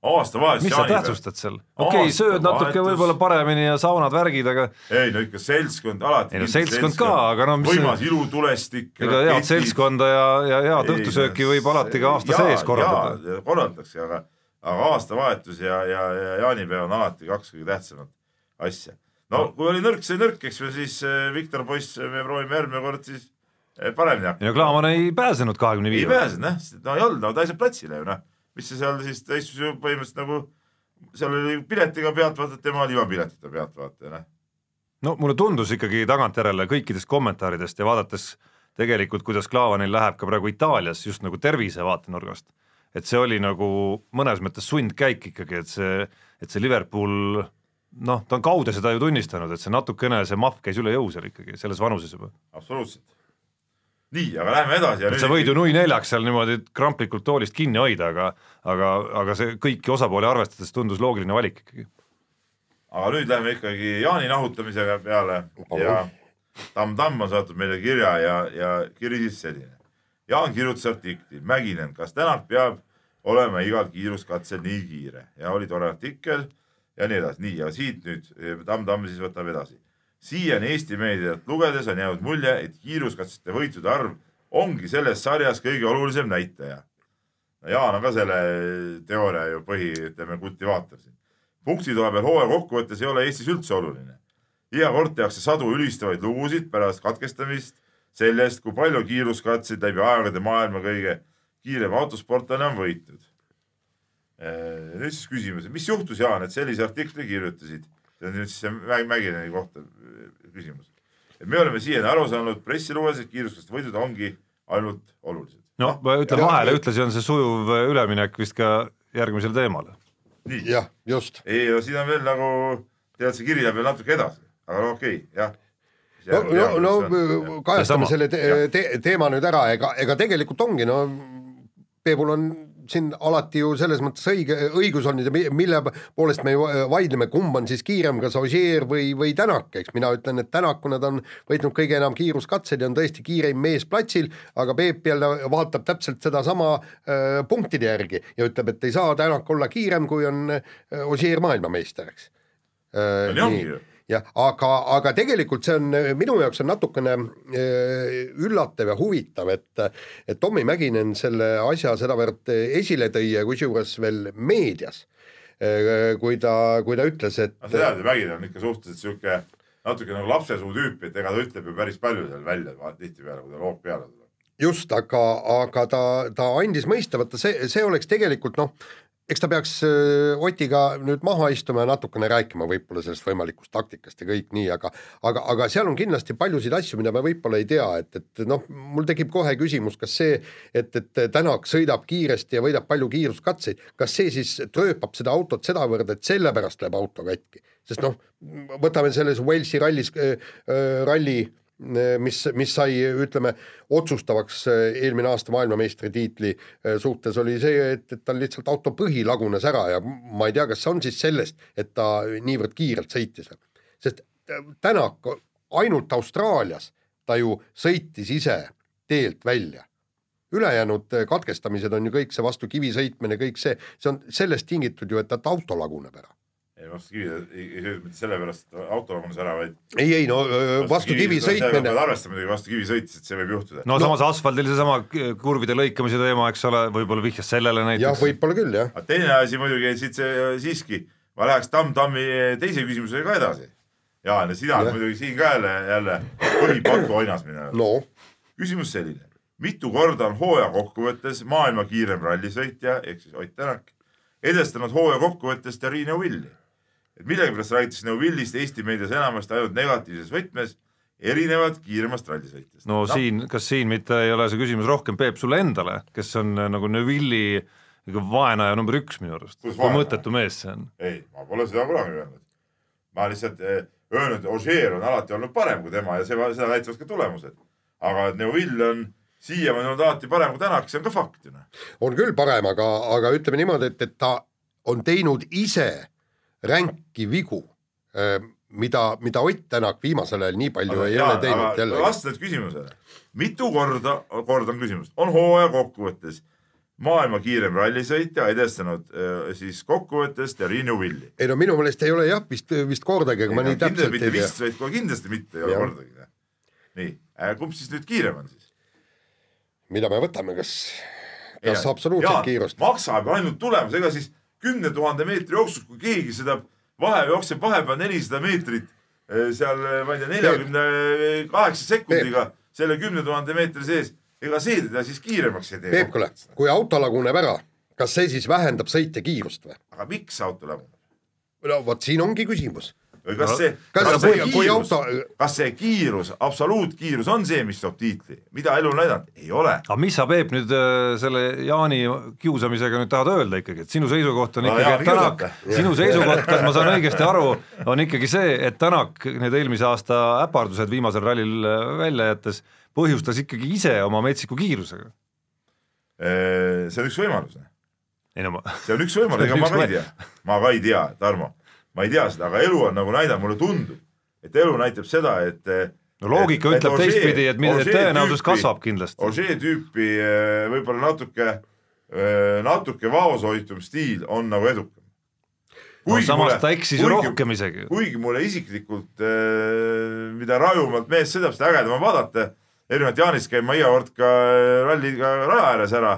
Speaker 4: aastavahetus.
Speaker 3: mis sa tähtsustad seal? okei okay,, sööd natuke võib-olla paremini ja saunad, värgid, aga
Speaker 4: ei no ikka seltskond alati.
Speaker 3: Ei no seltskond ka, aga no mis
Speaker 4: võimas ilutulestik.
Speaker 3: ega head seltskonda ja, ja head õhtusööki võib alati ka aasta sees korraldada..
Speaker 4: korraldatakse, aga, aga aastavahetus ja, ja, ja jaanipäev on alati kaks kõige tähtsamat asja. no kui oli nõrk, see nõrk, eks ju, siis eh, Viktor Poiss, me proovime järgmine kord siis eh, paremini
Speaker 3: ei
Speaker 4: hakkama
Speaker 3: no. Klaavan ei pääsenud kahekümne
Speaker 4: ei
Speaker 3: viie.
Speaker 4: pääsenud jah, no ei olnud, no ta ei saanud platsile ju noh. Mis see seal siis, ta istus ju põhimõtteliselt nagu, seal oli piletiga pealtvaatajad, tema oli ilma piletita pealtvaataja, noh.
Speaker 3: no mulle tundus ikkagi tagantjärele kõikidest kommentaaridest ja vaadates tegelikult, kuidas Klaavanil läheb ka praegu Itaalias just nagu tervise vaatenurgast, et see oli nagu mõnes mõttes sundkäik ikkagi, et see, et see Liverpool noh, ta on kaude seda ju tunnistanud, et see natukene, see mahv käis üle jõu seal ikkagi selles vanuses juba.
Speaker 4: absoluutselt. nii, aga läheme edasi ja
Speaker 3: et sa võid ju nui neljaks seal niimoodi kramplikult toolist kinni hoida, aga aga, aga see kõiki osapooli arvestades tundus loogiline valik ikkagi.
Speaker 4: aga nüüd läheme ikkagi Jaani nahutamisega peale
Speaker 2: Palun.
Speaker 4: ja Tamm Tamm on saatnud meile kirja ja, ja kiri siis selline. Jaan kirjutas artikli, Mäkinen, kas Tänak peab olema igal kiiruskatsel nii kiire ja oli tore artikkel ja nii edasi, nii ja siit nüüd Tamm Tamm siis võtab edasi. Siiani Eesti meediat lugedes on jäänud mulje, et kiiruskatsete võitude arv ongi selles sarjas kõige olulisem näitaja. no Jaan on ka selle teooria ju põhi, ütleme kultivaator siin punktitoa peal hooaja kokkuvõttes ei ole Eestis üldse oluline. iga kord tehakse sadu ülistavaid lugusid pärast katkestamist sellest, kui palju kiiruskatseid läbi aegade maailma kõige kiirem autosportlane on võitnud. nüüd siis küsimus, mis juhtus, Jaan, et sellise artikli kirjutasid? See on nüüd siis see Mä- Mäkineni kohta küsimus. et me oleme siiani aru saanud pressiluues, et kiiruskatsete võidud ongi ainult olulised.
Speaker 3: noh, ma ütlen
Speaker 2: Ja-
Speaker 3: vahele, ühtlasi on see sujuv üleminek vist ka järgmisele teemale.
Speaker 2: jah, just.
Speaker 4: ei no siin on veel nagu, tead, see kiri läheb veel natuke edasi, aga no okei okay,, jah.
Speaker 2: no, no, no kajastame selle te te teema nüüd ära, ega, ega tegelikult ongi, no Peebul on siin alati ju selles mõttes õige, õigus mi- mille poolest me ju äh, vaidleme, kumb on siis kiirem, kas Ožeer või, või Tänak, eks mina ütlen, et Tänak, kuna ta on võitnud kõige enam kiiruskatseid ja on tõesti kiireim mees platsil, aga Peep jälle vaatab täpselt sedasama äh, punktide järgi ja ütleb, et ei saa Tänak olla kiirem, kui on äh, Ožeer maailmameister, eks äh,.
Speaker 4: nii.
Speaker 2: jah, aga, aga tegelikult see on minu jaoks on natukene eh, üllatav ja huvitav, et, et Tommy Mäkinen selle asja sedavõrd esile tõi ja kusjuures veel meedias, kui ta, kui ta ütles, et
Speaker 4: tead ju, Mägin on ikka suhteliselt sihuke natuke nagu lapsesuu tüüp, et ega ta ütleb ju päris palju seal välja tihtipeale, kui tal hoog peale tuleb.
Speaker 2: just, aga, aga ta, ta andis mõista, vaata see, see oleks tegelikult noh, eks ta peaks öö, Otiga nüüd maha istuma ja natukene rääkima võib-olla sellest võimalikust taktikast ja kõik nii, aga aga, aga seal on kindlasti paljusid asju, mida me võib-olla ei tea, et, et noh, mul tekib kohe küsimus, kas see, et, et Tänak sõidab kiiresti ja võidab palju kiiruskatseid, kas see siis trööpab seda autot sedavõrd, et sellepärast läheb auto katki, sest noh, võtame selles Walesi rallis äh,, äh, ralli mis, mis sai, ütleme, otsustavaks äh, eelmine aasta maailmameistritiitli äh, suhtes oli see, et, et tal lihtsalt auto põhi lagunes ära ja ma ei tea, kas see on siis sellest, et ta niivõrd kiirelt sõitis. sest Tänak ainult Austraalias ta ju sõitis ise teelt välja. ülejäänud katkestamised on ju kõik see vastu kivi sõitmine, kõik see, see on sellest tingitud ju, et ta auto laguneb ära.
Speaker 4: Ei vastu kivi, ei söönud mitte sellepärast, et auto lagunes ära, vaid.
Speaker 2: ei, ei no öö, vastu kivi sõitmine
Speaker 4: pead, arvestama muidugi vastu kivi sõites, et see võib juhtuda.
Speaker 3: no samas asfaldil seesama kurvide lõikamise teema, eks ole, võib-olla vihjas sellele
Speaker 2: jah,
Speaker 3: näiteks.
Speaker 2: võib-olla küll jah.
Speaker 4: aga teine asi muidugi, et siit see siiski, ma läheks Tamm-Tammi teise küsimusega ka edasi. Jaan, ja sina oled
Speaker 2: Jah.
Speaker 4: muidugi siin ka jälle, jälle põhipatu oinas minu arust.
Speaker 2: no
Speaker 4: küsimus selline, mitu korda on hooaja kokkuvõttes maailma kiirem rallisõitja ehk siis Ott Tänak edestanud hooaja kokkuvõttes Terrine Willi. Et millegipärast räägitakse Neuvillist Eesti meedias enamasti ainult negatiivses võtmes, erinevalt kiiremast rallisõitjast.
Speaker 3: no siin, kas siin mitte ei ole see küsimus rohkem Peep sulle endale, kes on äh, nagu Neville'i nagu vaenaja number üks minu arust, kui mõttetu mees see on.
Speaker 4: ei, ma pole seda kunagi öelnud. ma lihtsalt eh, öelnud, Ožeer on alati olnud parem kui tema ja see, seda näitavad ka tulemused. aga et Neuvill on siiamaani olnud alati parem kui Tänak, see on ka fakt ju noh.
Speaker 2: on küll parem, aga, aga ütleme niimoodi, et, et ta on teinud ise ränki vigu. mida, mida Ott Tänak viimasel ajal nii palju ei
Speaker 4: Jaa,
Speaker 2: ole teinud
Speaker 4: aga
Speaker 2: jälle.
Speaker 4: vasta nüüd küsimusele, mitu korda, kordan küsimust, on hooaja kokkuvõttes maailma kiirem rallisõitja edestanud äh, siis kokkuvõttest ja Riinu Villi.
Speaker 2: ei no minu meelest ei ole jah vist, vist kordagi, aga ma nii täpselt ei tea.
Speaker 4: vist, vaid kohe kindlasti mitte ei ole kordagi. nii, kumb siis nüüd kiirem on siis?
Speaker 2: mida me võtame, kas, kas absoluutset kiirust?
Speaker 4: maksab ainult tulemus, ega siis kümne tuhande meetri jooksus, kui keegi seda vahe, jookseb vahepeal nelisada meetrit eh, seal, ma ei tea, neljakümne kaheksa sekundiga selle kümne tuhande meetri sees, ega see teda siis kiiremaks ei tee.
Speaker 2: Peep, kuule, kui auto laguneb ära, kas see siis vähendab sõitja kiirust või?
Speaker 4: aga miks auto laguneb?
Speaker 2: no vot siin ongi küsimus.
Speaker 4: Või kas see,
Speaker 2: kas
Speaker 4: kas
Speaker 2: see-
Speaker 4: kiirus?
Speaker 2: auto-,
Speaker 4: kas see kiirus, absoluutkiirus on see, mis toob tiitli, mida elu on näidanud, ei ole.
Speaker 3: aga mis sa, Peep, nüüd äh, selle Jaani kiusamisega nüüd tahad öelda ikkagi, et sinu seisukoht on ikkagi, et Tänak sinu seisukoht, kas ma saan <laughs> õigesti aru, on ikkagi see, et Tänak need eelmise aasta äpardused viimasel rallil äh, välja jättes põhjustas ikkagi ise oma metsiku kiirusega.
Speaker 4: see on üks võimalus
Speaker 3: ei no ma,
Speaker 4: see on üks võimalus, <laughs> ega
Speaker 3: on
Speaker 4: ma ka ei tea, ma ka ei tea, Tarmo, ma ei tea seda, aga elu on nagu näidanud, mulle tundub, et elu näitab seda, et
Speaker 3: no loogika
Speaker 4: et-
Speaker 3: ütleb teistpidi, et, mi- et
Speaker 4: Ogier
Speaker 3: tõenäosus kasvab kindlasti.
Speaker 4: Ožee tüüpi eh, võib-olla natuke, natuke vaoshoitum stiil on nagu edukam.
Speaker 3: no samas ta eksis ju rohkem isegi.
Speaker 4: kuigi mulle isiklikult, mida rajumalt mees sõidab, seda ägedam on vaadata, erinevalt Jaanist käin ma iga kord ka ralliga raja ääres ära.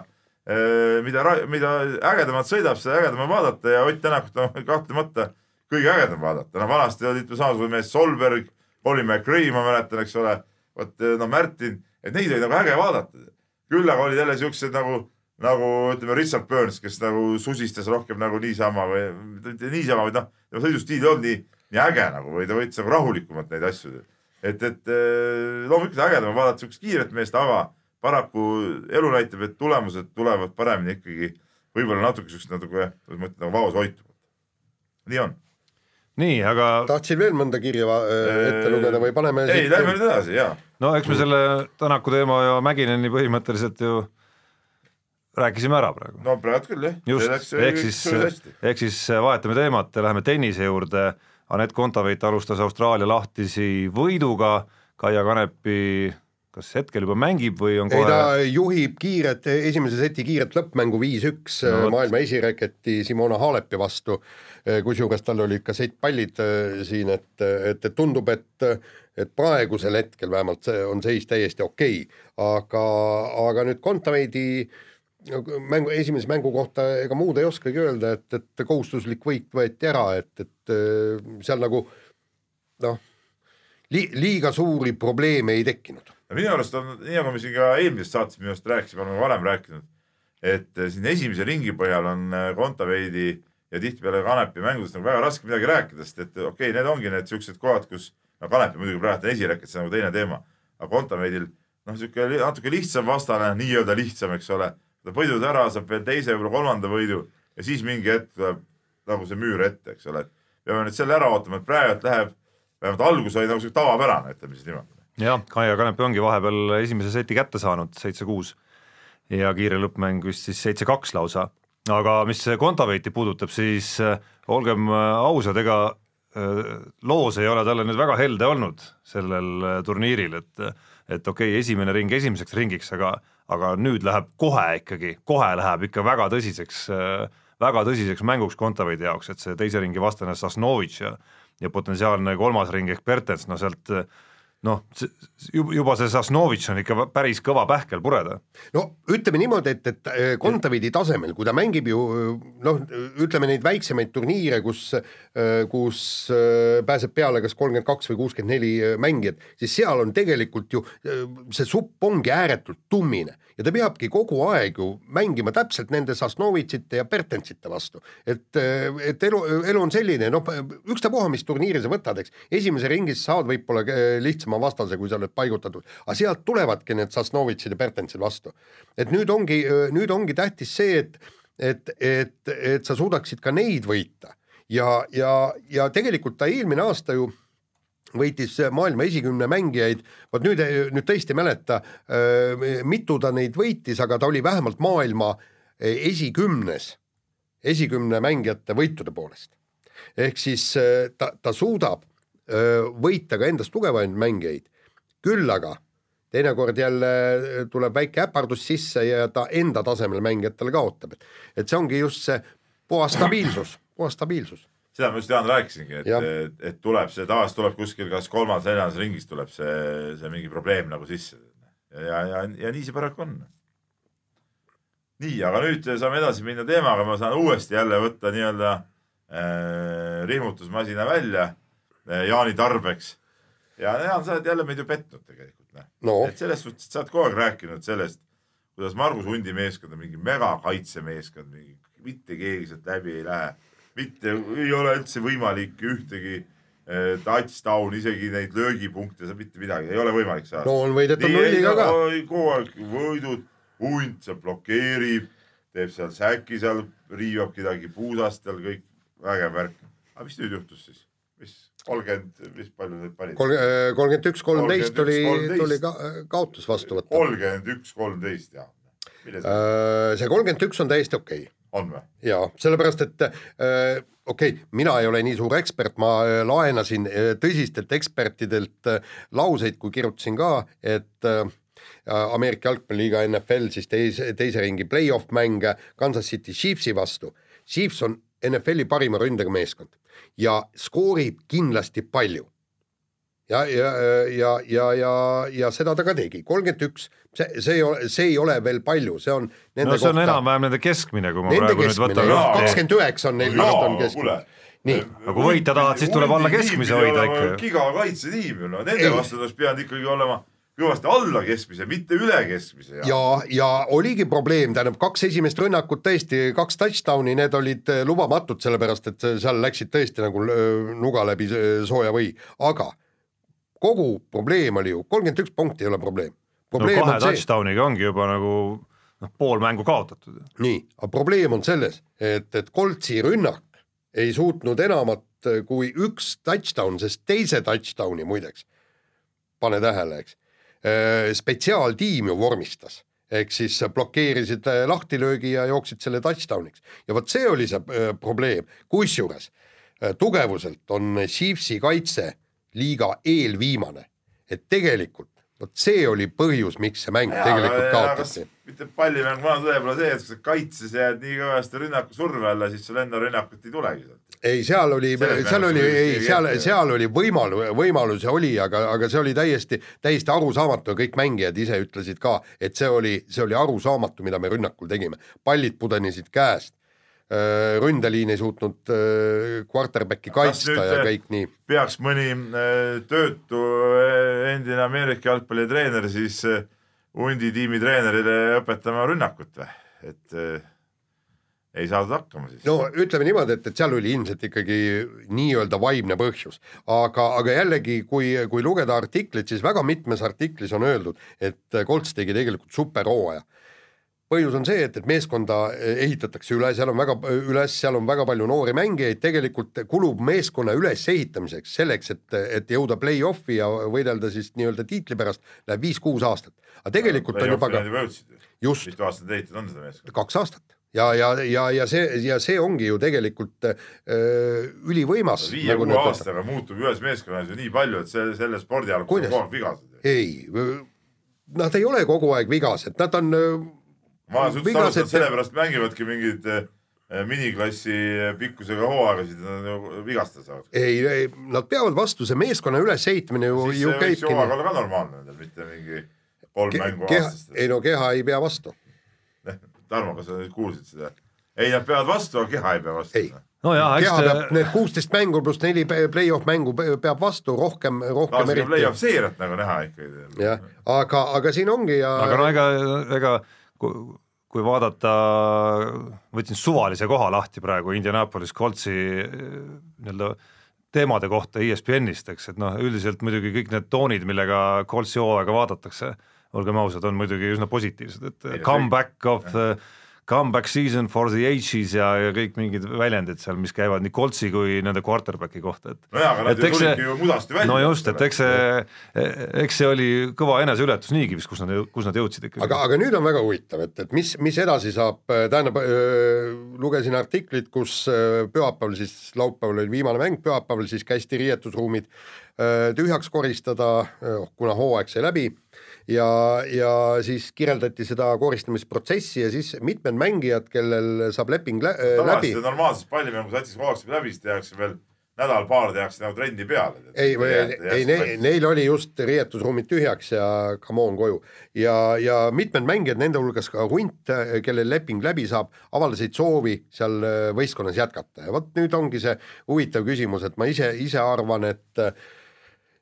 Speaker 4: mida, mida ägedamalt sõidab, seda ägedam on vaadata ja Ott Tänakut on <laughs> kahtlemata kõige ägedam vaadata, no vanasti olid samasugused mees Solberg, Colin McRae, ma mäletan, eks ole, vot no Märtin, et neid oli nagu äge vaadata. küll aga olid jälle siuksed nagu, nagu ütleme, Richard Burns, kes nagu susistas rohkem nagu niisama või mitte niisama, vaid noh, tema sõidustiil ei olnud nii, nii äge nagu või ta võttis nagu rahulikumalt neid asju. et, et eh, loomulikult ägedam on vaadata siukest kiiret meest, aga paraku elu näitab, et tulemused tulevad paremini ikkagi võib-olla natuke siukest natuke, kuidas ma ütlen, nagu vaoshoitumalt. nii on.
Speaker 3: nii, aga
Speaker 2: tahtsid veel mõnda kirja va- ette lugeda või paneme
Speaker 4: ei, lähme nüüd edasi ja
Speaker 3: no eks me selle Tänaku teema ja Mäkineni põhimõtteliselt ju rääkisime ära praegu.
Speaker 4: no praegu küll jah.
Speaker 3: just, ehk siis, ehk siis vahetame teemat ja läheme tennise juurde. Anett Kontaveit alustas Austraalia lahtisi võiduga, Kaia Kanepi kas hetkel juba mängib või on
Speaker 2: ei,
Speaker 3: kohe
Speaker 2: ta juhib kiiret, esimese seti kiiret lõppmängu viis-üks
Speaker 3: No vot.
Speaker 2: maailma esireketi Simona Halepi vastu, kusjuures tal olid ka settpallid äh, siin, et, et, et tundub, et et praegusel hetkel vähemalt see on seis täiesti okei okay., aga, aga nüüd Kontaveidi mängu, esimese mängu kohta ega muud ei oskagi öelda, et, et kohustuslik võit võeti ära, et, et äh, seal nagu noh, li-, liiga suuri probleeme ei tekkinud.
Speaker 4: No minu arust on, nii nagu me siin ka eelmises saates minu arust rääkisime, oleme varem rääkinud, et eh, siin esimese ringi põhjal on eh, Kontaveidi ja tihtipeale Kanepi mängudest nagu väga raske midagi rääkida, sest et okei okay,, need ongi need siuksed kohad, kus no Kanepi muidugi praegu on esireket, see on nagu teine teema, aga Kontaveidil noh, sihuke natuke lihtsam vastane, nii-öelda lihtsam, eks ole, ta võidud ära, saab veel teise, võib-olla kolmanda võidu ja siis mingi hetk tuleb nagu see müür ette, eks ole, et peame nüüd selle ära ootama, et praegu läheb, vähemalt algus oli nagu sihuke tavapärane, ütleme siis niimoodi
Speaker 3: jah, Kaia Kanepi ongi vahepeal esimese seti kätte saanud, seitse-kuus ja kiire lõppmäng vist siis seitse-kaks lausa. aga mis Kontaveiti puudutab, siis äh, olgem äh, ausad, ega äh, loos ei ole talle nüüd väga helde olnud sellel turniiril, et et okei okay,, esimene ring esimeseks ringiks, aga aga nüüd läheb kohe ikkagi, kohe läheb ikka väga tõsiseks, väga tõsiseks mänguks Kontaveidi jaoks, et see teise ringi vastane Sasnovitš ja ja potentsiaalne kolmas ring ehk Bertens, no sealt noh, juba see Sasnovitš on ikka päris kõva pähkel pureda.
Speaker 2: no ütleme niimoodi, et, et äh, Kontaveidi tasemel, kui ta mängib ju noh, ütleme neid väiksemaid turniire, kus, kus äh, pääseb peale kas kolmkümmend kaks või kuuskümmend neli äh, mängijat, siis seal on tegelikult ju äh, see supp ongi ääretult tummine ja ta peabki kogu aeg ju mängima täpselt nende Sasnovitšite ja Bertensite vastu. et, et elu, elu on selline, noh, ükstapuha, mis turniiri sa võtad, eks, esimese ringis saad võib-olla äh, lihtsama vastase, kui sa oled paigutatud, aga sealt tulevadki need Sasnovitšid ja Bertensid vastu. et nüüd ongi, nüüd ongi tähtis see, et et, et, et sa suudaksid ka neid võita ja, ja, ja tegelikult ta eelmine aasta ju võitis maailma esikümne mängijaid, vot nüüd, nüüd tõesti ei mäleta, mitu ta neid võitis, aga ta oli vähemalt maailma esikümnes, esikümne mängijate võitude poolest. ehk siis ta, ta suudab võita ka endast tugevamaid mängijaid. küll aga teinekord jälle tuleb väike äpardus sisse ja ta enda tasemel mängijatele kaotab, et et see ongi just see puhas stabiilsus, puhas stabiilsus.
Speaker 4: seda ma just Jaan rääkisingi, et,
Speaker 2: Jah.
Speaker 4: et, et tuleb see tavaliselt tuleb kuskil kas kolmandas, neljandas ringis tuleb see, see mingi probleem nagu sisse. ja, ja, ja, ja nii see paraku on. nii, aga nüüd saame edasi minna teemaga, ma saan uuesti jälle võtta nii-öelda äh, rihmutusmasina välja Jaani tarbeks. ja Jaan, sa oled jälle meid ju petnud tegelikult, noh
Speaker 2: no
Speaker 4: et selles suhtes, et sa oled kogu aeg rääkinud sellest, kuidas Margus Hundi meeskond on mingi megakaitsemeeskond, mingi mitte keegi sealt läbi ei lähe. mitte, ei ole üldse võimalik ühtegi eh, touchdown, isegi neid löögipunkte, mitte midagi, ei ole võimalik saada.
Speaker 2: no on võidetud nulliga ka.
Speaker 4: kogu aeg võidud, hunt seal blokeerib, teeb seal säki seal, riivab kedagi puusast seal kõik, vägev värk. aga mis nüüd juhtus siis? mis kolmkümmend, mis palju need panid?
Speaker 2: kolmkümmend üks, kolmteist tuli,
Speaker 4: 31,
Speaker 2: tuli ka, kaotus vastu võtta.
Speaker 4: kolmkümmend üks, kolmteist ja. milles see
Speaker 2: Äh, see kolmkümmend üks on täiesti okei okay.
Speaker 4: on või?
Speaker 2: ja sellepärast, et äh, okei okay,, mina ei ole nii suur ekspert, ma äh, laenasin äh, tõsistelt ekspertidelt äh, lauseid, kui kirjutasin ka, et äh, Ameerika jalgpalliliiga NFL siis teise, teise ringi play-off mänge Kansas City Chiefsi vastu. Chiefs on NFL-i parima ründega meeskond ja skoorib kindlasti palju. ja, ja, ja, ja, ja, ja seda ta ka tegi, kolmkümmend üks, see, see ei ole, see ei ole veel palju, see on nende
Speaker 3: no see on enam-vähem nende keskmine, kui ma
Speaker 2: Nende
Speaker 3: praegu nüüd
Speaker 2: keskmine,
Speaker 3: võtan
Speaker 2: jah,
Speaker 3: lahti.
Speaker 2: kakskümmend üheksa on neil vist on keskmine. nii,
Speaker 3: Aga kui võita tahad, siis tuleb alla keskmise hoida ikka ju.
Speaker 4: gigakaitsetiim ju, no nende vastu oleks pidanud ikkagi olema kõvasti alla keskmise, mitte üle keskmise.
Speaker 2: ja, ja oligi probleem, tähendab kaks esimest rünnakut tõesti, kaks touchdown'i, need olid eh, lubamatud, sellepärast et seal läksid tõesti nagu öö, nuga läbi sooja või, aga kogu probleem oli ju, kolmkümmend üks punkti ei ole probleem.
Speaker 3: no
Speaker 2: probleem
Speaker 3: kahe
Speaker 2: on see,
Speaker 3: touchdown'iga ongi juba nagu noh, pool mängu kaotatud.
Speaker 2: nii, aga probleem on selles, et, et Koltsi rünnak ei suutnud enamat kui üks touchdown, sest teise touchdown'i muideks, pane tähele, eks, spetsiaaltiim ju vormistas. Ehk siis blokeerisid eh, lahtilöögi ja jooksid selle touchdown'iks. Ja vot see oli see probleem, kusjuures tugevuselt on Chiefsi kaitse liiga eelviimane, et tegelikult vot see oli põhjus, miks see mäng tegelikult kaotati.
Speaker 4: mitte pallimäng, vana tõde pole see, et kui sa kaitses jääd nii kõvasti rünnaku surve alla, siis sul enda rünnakut ei tulegi sealt.
Speaker 2: ei, seal oli, seal oli, ei seal seal oli võimalu-, võimalusi oli, aga, aga see oli täiesti, täiesti arusaamatu ja kõik mängijad ise ütlesid ka, et see oli, see oli arusaamatu, mida me rünnakul tegime. pallid pudenesid käest, ründeliin ei suutnud öö, quarterback'i kaitsta
Speaker 4: nüüd,
Speaker 2: ja
Speaker 4: äh,
Speaker 2: kõik nii.
Speaker 4: peaks mõni äh, töötu äh, endine Ameerika jalgpallitreener siis äh, hundi tiimi treenerile õpetama rünnakut või, et äh, ei saadud hakkama siis
Speaker 2: no ütleme niimoodi, et, et seal oli ilmselt ikkagi nii-öelda vaimne põhjus, aga, aga jällegi, kui, kui lugeda artiklit, siis väga mitmes artiklis on öeldud, et Colts tegi tegelikult superhooaja. Põhjus on see, et, et meeskonda ehitatakse üle, seal on väga üles, seal on väga palju noori mängijaid, tegelikult kulub meeskonna ülesehitamiseks selleks, et, et jõuda play-off'i ja võidelda siis nii-öelda tiitli pärast, läheb viis-kuus aastat. aga tegelikult on juba ka just
Speaker 4: mitu aastat ehitatud on seda meeskonda?
Speaker 2: kaks aastat ja, ja, ja, ja see, ja see ongi ju tegelikult öö, ülivõimas. nagu
Speaker 4: viie-kuue aastaga muutub ühes meeskonnas ju nii palju, et see, selle spordiala kogu aeg vigased.
Speaker 2: ei, nad ei ole kogu aeg vigased, nad on öö,
Speaker 4: ma olen suhteliselt aru saanud, sellepärast mängivadki mingeid äh, miniklassi pikkusega hooaegasid, nad ju vigastada saavad.
Speaker 2: ei, ei, nad peavad vastu, see meeskonna ülesehitamine ju,
Speaker 4: siis
Speaker 2: ju
Speaker 4: see võiks ju
Speaker 2: käibki
Speaker 4: hooaeg olla ka normaalne nendel, mitte mingi kolm
Speaker 2: Ke-
Speaker 4: mängu aastas.
Speaker 2: ei no keha ei pea vastu,
Speaker 4: Tarmo, kas sa nüüd kuulsid seda? ei, nad peavad vastu, aga keha ei pea vastu.
Speaker 2: Ei.
Speaker 3: nojah, eks
Speaker 2: keha peab
Speaker 3: te,
Speaker 2: need kuusteist mängu pluss neli play-off mängu pe- peab vastu rohkem, rohkem
Speaker 4: tahaks
Speaker 2: eriti
Speaker 4: play-off seeriat nagu näha ikkagi.
Speaker 2: jah, aga, aga siin ongi ja
Speaker 3: aga no ega, ega kui, kui vaadata, võtsin suvalise koha lahti praegu Indianapolis Coltsi eh, nii-öelda teemade kohta ESPN-ist, eks, et noh, üldiselt muidugi kõik need toonid, millega Coltsi hooaega vaadatakse, olgem ausad, on muidugi üsna positiivsed, et comeback of the comeback season for the ages ja, ja kõik mingid väljendid seal, mis käivad nii Coltsi kui nende quarterback'i kohta, et
Speaker 4: nojah, aga nad ju tulidki ju mudasti välja.
Speaker 3: no just, et eks see, eks see oli kõva eneseületus niigi vist, kus nad, kus nad jõudsid ikkagi.
Speaker 2: aga, aga nüüd on väga huvitav, et, et mis, mis edasi saab, tähendab lugesin artiklit, kus pühapäeval siis, laupäeval oli viimane mäng, pühapäeval siis kästi riietusruumid tühjaks koristada, kuna hooaeg sai läbi ja, ja siis kirjeldati seda koristamisprotsessi ja siis mitmed mängijad, kellel saab leping lä läbi.
Speaker 4: tavaliselt normaalses pallimängusatsis hooaeg saab läbi, siis tehakse veel nädal-paar tehakse nagu trenni peale.
Speaker 2: ei, ei ne, neil oli just riietusruumid tühjaks ja come on koju ja, ja mitmed mängijad, nende hulgas ka Hunt, kellel leping läbi saab, avaldasid soovi seal võistkonnas jätkata ja vot nüüd ongi see huvitav küsimus, et ma ise, ise arvan, et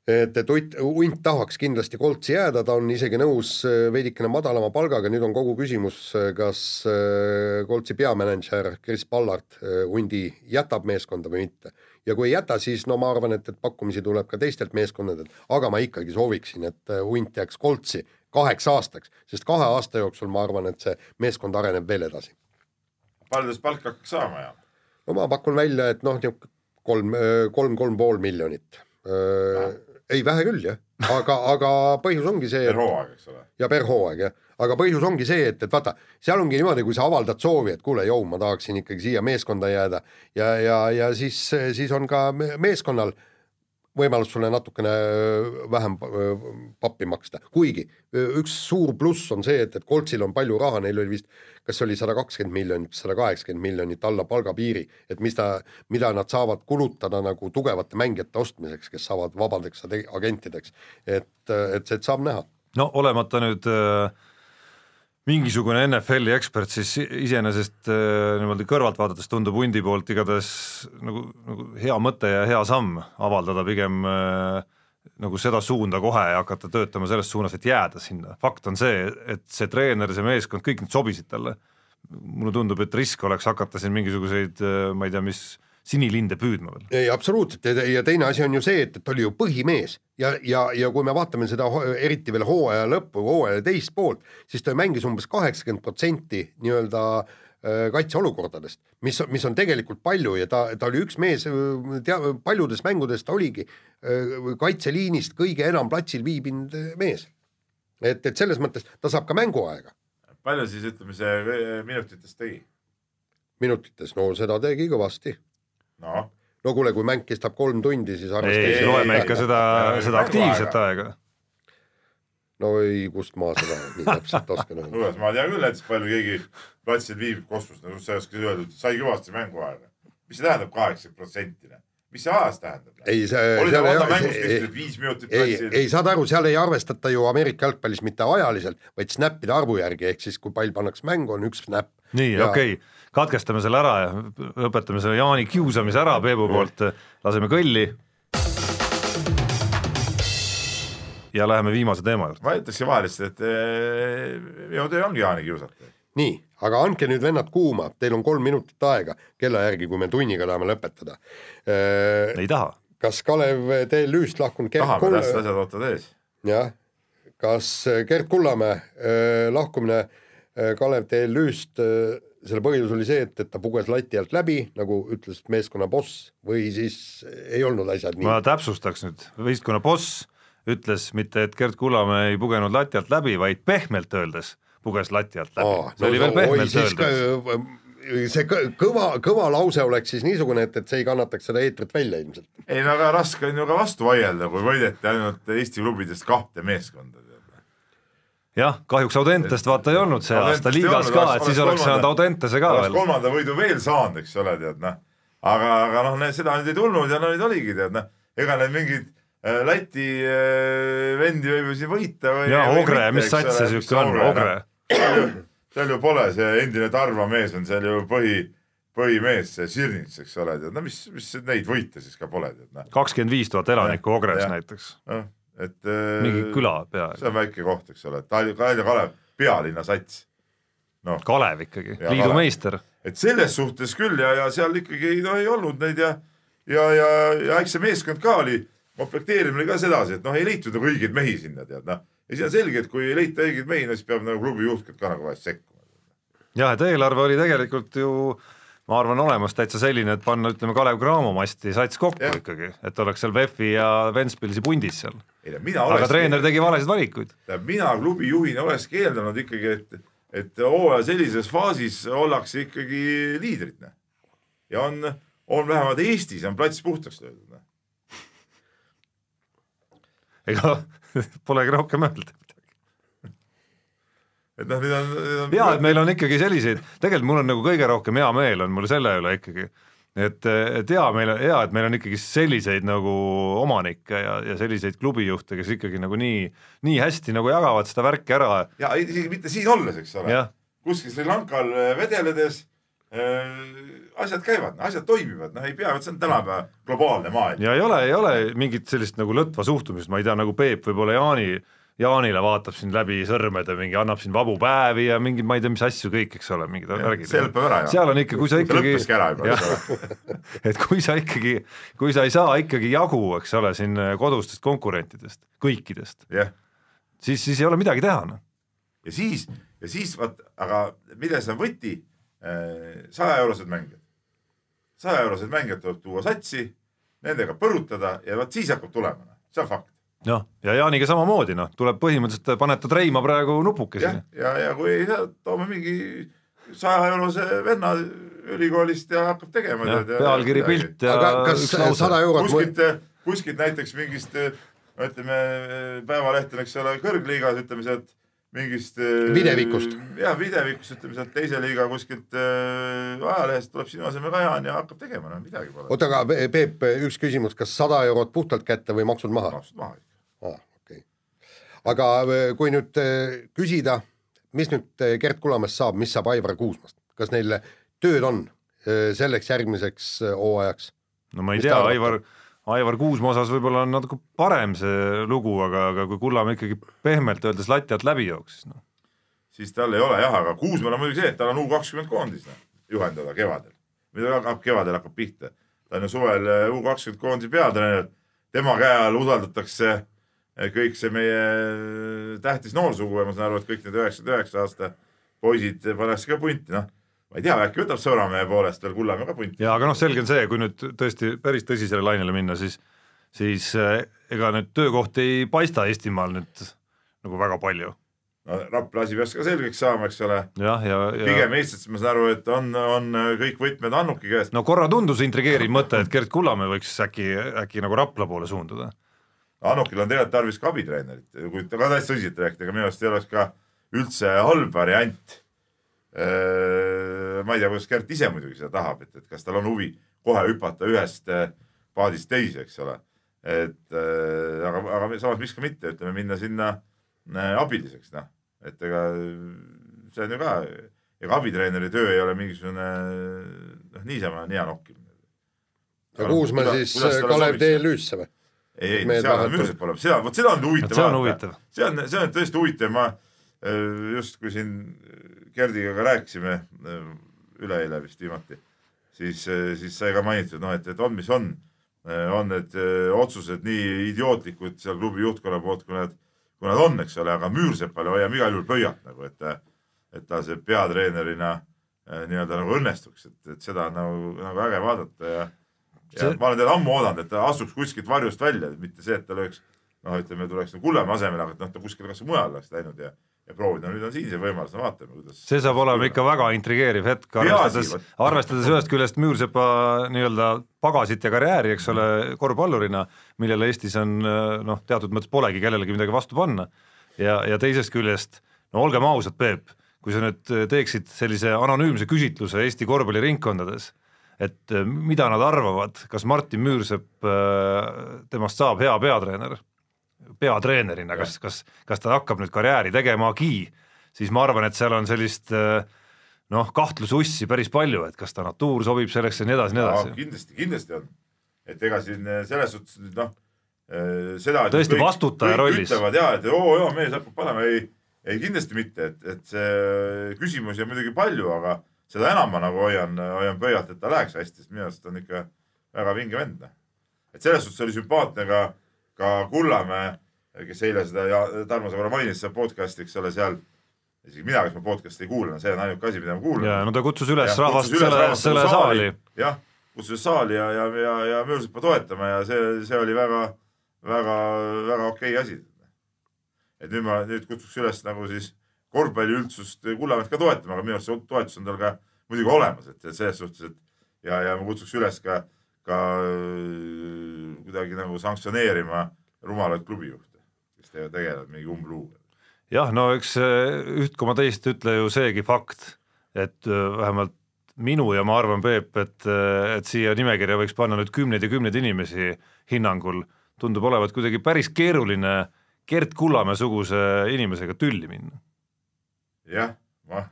Speaker 2: et, et Hunt, Hunt tahaks kindlasti Koltsi jääda, ta on isegi nõus äh, veidikene madalama palgaga, nüüd on kogu küsimus, äh, kas äh, Koltsi peamänedžer Chris Ballard Hundi jätab meeskonda või mitte. ja kui ei jäta, siis no ma arvan, et, et pakkumisi tuleb ka teistelt meeskondadelt, aga ma ikkagi sooviksin, et Hunt jääks Koltsi kaheks aastaks, sest kahe aasta jooksul ma arvan, et see meeskond areneb veel edasi.
Speaker 4: palju ta siis palka hakkaks saama ja?
Speaker 2: no ma pakun välja, et noh, niisugune kolm, kolm, kolm pool miljonit ei, vähe küll jah, aga, aga põhjus ongi see.
Speaker 4: per hooaeg, eks ole.
Speaker 2: ja per hooaeg jah, aga põhjus ongi see, et, et vaata, seal ongi niimoodi, kui sa avaldad soovi, et kuule, jõu, ma tahaksin ikkagi siia meeskonda jääda ja, ja, ja siis, siis on ka meeskonnal võimalus sulle natukene vähem pappi maksta, kuigi üks suur pluss on see, et, et Koltsil on palju raha, neil oli vist, kas oli sada kakskümmend miljonit, sada kaheksakümmend miljonit alla palgapiiri, et mis ta, mida nad saavad kulutada nagu tugevate mängijate ostmiseks, kes saavad vabadeks agentideks, et, et, et saab näha.
Speaker 3: no olemata nüüd äh mingisugune NFL-i ekspert, siis iseenesest äh, niimoodi kõrvalt vaadates tundub hundi poolt igatahes nagu, nagu hea mõte ja hea samm avaldada pigem äh, nagu seda suunda kohe ja hakata töötama selles suunas, et jääda sinna. fakt on see, et see treener, see meeskond, kõik need sobisid talle. mulle tundub, et risk oleks hakata siin mingisuguseid, äh, ma ei tea, mis sinilinde püüdma veel.
Speaker 2: ei, absoluutselt ja teine asi on ju see, et, et oli ju põhimees ja, ja, ja kui me vaatame seda eriti veel hooaja lõppu, hooaja teist poolt, siis ta mängis umbes kaheksakümmend protsenti nii-öelda äh, kaitseolukordadest, mis, mis on tegelikult palju ja ta, ta oli üks mees, tea, paljudes mängudes ta oligi äh, kaitseliinist kõige enam platsil viibinud mees. et, et selles mõttes ta saab ka mänguaega.
Speaker 4: palju siis ütleme, see minutites tegi?
Speaker 2: minutites, no seda tegi kõvasti
Speaker 4: no
Speaker 2: no kuule, kui mäng kestab kolm tundi, siis
Speaker 3: ei, loeme ikka seda, seda aktiivset aega.
Speaker 2: no ei, kust ma seda nii täpselt oskan öelda.
Speaker 4: kuule, ma tean küll näiteks palju keegi platsil viibib kosmos, no sa ei oska öelda, et sai kõvasti mänguaega. mis see tähendab kaheksakümmend protsenti? Mis see ajas tähendab?
Speaker 2: ei, see.
Speaker 4: kestis viis minutit
Speaker 2: platsil. ei, saad aru, seal ei arvestata ju Ameerika jalgpallis mitte ajaliselt, vaid snappide arvu järgi, ehk siis kui pall pannakse mängu, on üks snap.
Speaker 3: nii ja..., okei okay katkestame selle ära ja lõpetame selle Jaani kiusamise ära Peebu poolt, laseme kõlli. ja läheme viimase teema juurde.
Speaker 4: ma ütleksin vahele lihtsalt, et eh, minu töö ongi Jaani kiusata.
Speaker 2: Nii, aga andke nüüd vennad kuuma, teil on kolm minutit aega kella järgi, kui me tunniga tahame lõpetada.
Speaker 3: ei taha.
Speaker 2: kas Kalev TLÜ-st lahkunud
Speaker 4: tahame, tähtsad asjad ootavad ees.
Speaker 2: jah, kas Gerd Kullamäe lahkumine Kalev TLÜ-st selle põhjus oli see, et, et ta puges lati alt läbi, nagu ütles meeskonna boss või siis ei olnud asjad nii?
Speaker 3: ma täpsustaks nüüd, võistkonna boss ütles mitte, et Gerd Kullamäe ei pugenud lati alt läbi, vaid pehmelt öeldes puges lati alt läbi. see no, oli veel pehmelt öeldes
Speaker 2: see kõva, kõva lause oleks siis niisugune, et, et see ei kannataks seda eetrit välja ilmselt.
Speaker 4: ei no väga raske on ju ka vastu vaielda, kui võideti ainult Eesti klubidest kahte meeskonda
Speaker 3: jah, kahjuks Audentest vaata ei olnud see Audentest aasta liigas ka, et siis oleks saanud Audentese ka
Speaker 4: veel. kolmanda võidu veel saanud, eks ole, tead noh. aga, aga noh, seda nüüd ei tulnud ja no nüüd oligi tead noh, ega need mingid äh, Läti äh, vendi võib ju siin võita või.
Speaker 3: ja Ogre, mis sats see siuke on, Ogre?
Speaker 4: Seal ju pole, see endine Tarva mees on seal ju põhi, põhimees, see Sirnits, eks ole, tead no mis, mis neid võite siis ka pole, tead noh.
Speaker 3: kakskümmend viis tuhat elanikku Ogres näiteks.
Speaker 4: noh et
Speaker 3: mingi küla peaaegu.
Speaker 4: see on väike koht, eks ole, Tallinna, Tallinna Kalev, pealinna sats
Speaker 3: no.. Kalev ikkagi, liidu meister.
Speaker 4: et selles suhtes küll ja, ja seal ikkagi no, ei olnud neid ja, ja, ja, ja eks see meeskond ka oli, komplekteerimine ka sedasi, et noh, ei leitud nagu õigeid mehi sinna tead noh. Ja siis on selge, et kui ei leita õigeid mehi, siis peab nagu klubi juhtkond ka nagu vahest sekkuma.
Speaker 3: jah, et eelarve oli tegelikult ju ma arvan, olemas täitsa selline, et panna, ütleme, Kalev Cramo masti sats kokku
Speaker 4: Jah.
Speaker 3: ikkagi, et oleks seal VEF-i ja Ventspilsi pundis seal. aga
Speaker 4: oleks
Speaker 3: treener tegi valesid valikuid.
Speaker 4: mina klubi juhina olekski eeldanud ikkagi, et, et hooaja sellises faasis ollakse ikkagi liidrid. ja on, on vähemalt Eestis on plats puhtaks löödud.
Speaker 3: ega <laughs> polegi rohkem öelda.
Speaker 4: et noh, nüüd on, nüüd on.
Speaker 3: ja et meil on ikkagi selliseid, tegelikult mul on nagu kõige rohkem hea meel on mul selle üle ikkagi, et, et hea, meil on hea, et meil on ikkagi selliseid nagu omanikke ja, ja selliseid klubijuhte, kes ikkagi nagu nii, nii hästi nagu jagavad seda värki ära,
Speaker 4: ja isegi mitte siin olles, eks ole. kuskil Sri Lankal vedeledes asjad käivad, asjad toimivad, noh, ei pea, see on tänapäeva globaalne maailm.
Speaker 3: ja ei ole, ei ole mingit sellist nagu lõtva suhtumist, ma ei tea, nagu Peep võib-olla Jaani, Jaanile vaatab siin läbi sõrmede mingi, annab siin vabu päevi ja mingeid, ma ei tea, mis asju kõik, eks ole, mingid värgid.
Speaker 4: see lõpeb ära ju.
Speaker 3: seal on ikka, kui sa ikkagi
Speaker 4: lõppeski ära juba, <laughs>
Speaker 3: et kui sa ikkagi, kui sa ei saa ikkagi jagu, eks ole, siin kodustest konkurentidest, kõikidest,
Speaker 4: jah,
Speaker 3: siis, siis ei ole midagi teha, noh.
Speaker 4: ja siis, ja siis vaat, aga milles on võti? Sajaeurosed mängijad. sajaeurosed mängijad tuleb tuua satsi, nendega põrutada ja vot siis hakkab tulema, see on fakt.
Speaker 3: noh, ja Jaaniga samamoodi, noh, tuleb põhimõtteliselt paned ta treima praegu nupukesi
Speaker 4: jah, ja, ja kui ei saa, toome mingi sajaeurose venna ülikoolist ja hakkab tegema.
Speaker 3: pealkiri, pilt ja
Speaker 2: aga kas sada. eurot
Speaker 4: kuskilt, kuskilt näiteks mingist no ütleme, Päevaleht on, eks ole, kõrgliigas, ütleme sealt mingist.
Speaker 2: Videvikust.
Speaker 4: jah, videvikust, ütleme sealt teise liiga kuskilt äh, ajalehest tuleb sinu asemel Kajan ja hakkab tegema, no midagi pole.
Speaker 2: oota, aga Peep, üks küsimus, kas sada eurot puhtalt kätte või maksud maha?
Speaker 4: maksud maha.
Speaker 2: aa, okei. aga äh, kui nüüd äh, küsida, mis nüüd äh, Gerd Kulamast saab, mis saab Aivar Kuusmast, kas neil tööd on äh, selleks järgmiseks äh, hooajaks?
Speaker 3: no ma ei
Speaker 2: Mis
Speaker 3: tea
Speaker 2: te, arvate?
Speaker 3: Aivar, Aivar Kuusma osas võib-olla on natuke parem see lugu, aga, aga kui Kullamäe ikkagi pehmelt öeldes lati alt läbi jooksis, noh.
Speaker 4: siis tal ei ole jah, aga Kuusmäel on muidugi see, et tal on U kakskümmend koondis noh, juhendada kevadel. mida hakkab kevadel hakkab pihta, ta on ju suvel U kakskümmend koondise peatreener, tema käe all usaldatakse eh, kõik see meie tähtis noorsugu ja ma saan aru, et kõik need üheksakümmend üheksa aasta poisid pannakse ka punti, noh. Ma ei tea, äkki võtab sõbramehe poolest veel Kullamäe ka punti.
Speaker 3: ja aga noh, selge on see, kui nüüd tõesti päris tõsisele lainele minna, siis, siis äh, ega nüüd töökohti ei paista Eestimaal nüüd nagu väga palju.
Speaker 4: no Rapla asi peaks ka selgeks saama, eks ole.
Speaker 3: jah, ja, ja,
Speaker 4: pigem Eestis ma saan aru, et on, on kõik võtmed Annuki käes.
Speaker 3: no korra tundus intrigeeriv mõte, et Gerd Kullamäe võiks äkki, äkki nagu Rapla poole suunduda.
Speaker 4: Annukil on tegelikult tarvis ka abitreenerit, kui ka täitsa tõsiselt rääkida, ega minu arust ei oleks ka üldse halb variant. Ma ei tea, kuidas Gert ise muidugi seda tahab, et, et kas tal on huvi kohe hüpata ühest paadist teise, eks ole. et aga, aga samas miks ka mitte, ütleme minna sinna abiliseks, noh, et ega see on ju ka, ega abitreeneri töö ei ole mingisugune noh, niisama nina nokkimine.
Speaker 2: ja Kuusmäe siis äh, Kalev TLÜ-sse või?
Speaker 4: ei, ei, seal on mürset pole, seda, vot seda on huvitav
Speaker 3: see on huvitav.
Speaker 4: see on, see on tõesti huvitav, ma äh, just kui siin Gerdiga ka rääkisime äh, üleeile vist viimati, siis, siis sai ka mainitud, noh, et, et on, mis on. on need äh, otsused nii idiootlikud seal klubi juhtkonna poolt, kui nad, kui nad on, eks ole, aga Müürsepale hoiame igal juhul pöialt nagu, et, et ta see peatreenerina äh, nii-öelda nagu õnnestuks, et, et seda on nagu, nagu äge vaadata ja ja
Speaker 3: See-
Speaker 4: ma olen teda ammu oodanud, et ta astuks kuskilt varjust välja, mitte see, et ta lööks noh, ütleme, tuleks nagu Kullamäe asemele, aga et noh, ta kuskile kasvõi mujale oleks läinud ja, ja proovinud, no nüüd on siin see võimalus, no vaatame, kuidas.
Speaker 3: see saab olema ikka väga intrigeeriv hetk, arvestades arvestades ühest küljest Müürsepa nii-öelda pagasit ja karjääri, eks ole, korvpallurina, millele Eestis on noh, teatud mõttes polegi kellelegi midagi vastu panna. ja, ja teisest küljest, no olgem ausad, Peep, kui sa nüüd teeksid sellise anonüümse küsitluse Eesti korvpalliringkondades, et äh, mida nad arvavad, kas Martin Müürsepp, temast saab hea peatreener, peatreenerina, kas, kas, kas ta hakkab nüüd karjääri tegemagi, siis ma arvan, et seal on sellist äh, noh, kahtlusussi päris palju, et kas ta natuur sobib selleks ja nii edasi, nii edasi.
Speaker 4: kindlasti, kindlasti on. et ega siin eh, selles suhtes nüüd noh, seda.
Speaker 3: Tõesti vastutaja rollis.
Speaker 4: ütlevad ja, et oo joo, mees hakkab panema, ei, ei kindlasti mitte, et, et see küsimusi on muidugi palju, aga seda enam ma nagu hoian, hoian pöialt, et ta läheks hästi, sest minu arust on ikka väga vinge vend. noh. et selles suhtes oli sümpaatne ka, ka Kullamäe, kes eile seda ja Tarmo sa korra mainis seda podcast'i, eks ole, seal isegi mina, kes ma podcast'i ei kuula, see on ainuke asi, mida ma kuulan.
Speaker 3: ja no ta kutsus üles ja, rahvast kutsus selle, selle saali.
Speaker 4: jah, kutsus saali ja, ja, ja, ja Müürsepa toetama ja see, see oli väga, väga, väga okei okay asi. et nüüd ma, nüüd kutsuks üles nagu siis korvpalliüldsust Kullamäed ka toetama, aga minu arust see toetus on tal ka muidugi olemas, et, selles suhtes, et ja, ja ma kutsuks üles ka, ka kuidagi nagu sanktsioneerima rumalaid klubijuhte, kes tegelevad mingi umbluuga
Speaker 3: jah, no eks üht koma teist ütle ju seegi fakt, et äh, vähemalt minu ja ma arvan, Peep, et, äh, et siia nimekirja võiks panna nüüd kümneid ja kümneid inimesi hinnangul, tundub olevat kuidagi päris keeruline Gert Kullamäe suguse inimesega tülli minna.
Speaker 4: jah, ma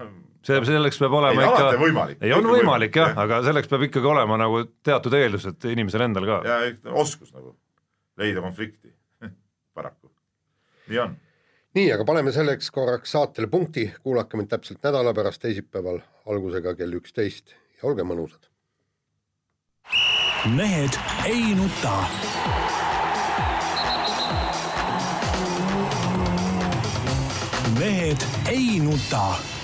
Speaker 3: see, selleks peab olema
Speaker 4: ei,
Speaker 3: ikka, ei on võimalik, võimalik jah ja., aga selleks peab ikkagi olema nagu teatud eeldused inimesel endal ka.
Speaker 4: ja oskus nagu leida konflikti nii on
Speaker 2: nii, aga paneme selleks korraks saatele punkti, kuulake mind täpselt nädala pärast teisipäeval algusega kell üksteist ja olge mõnusad.
Speaker 1: mehed ei nuta. mehed ei nuta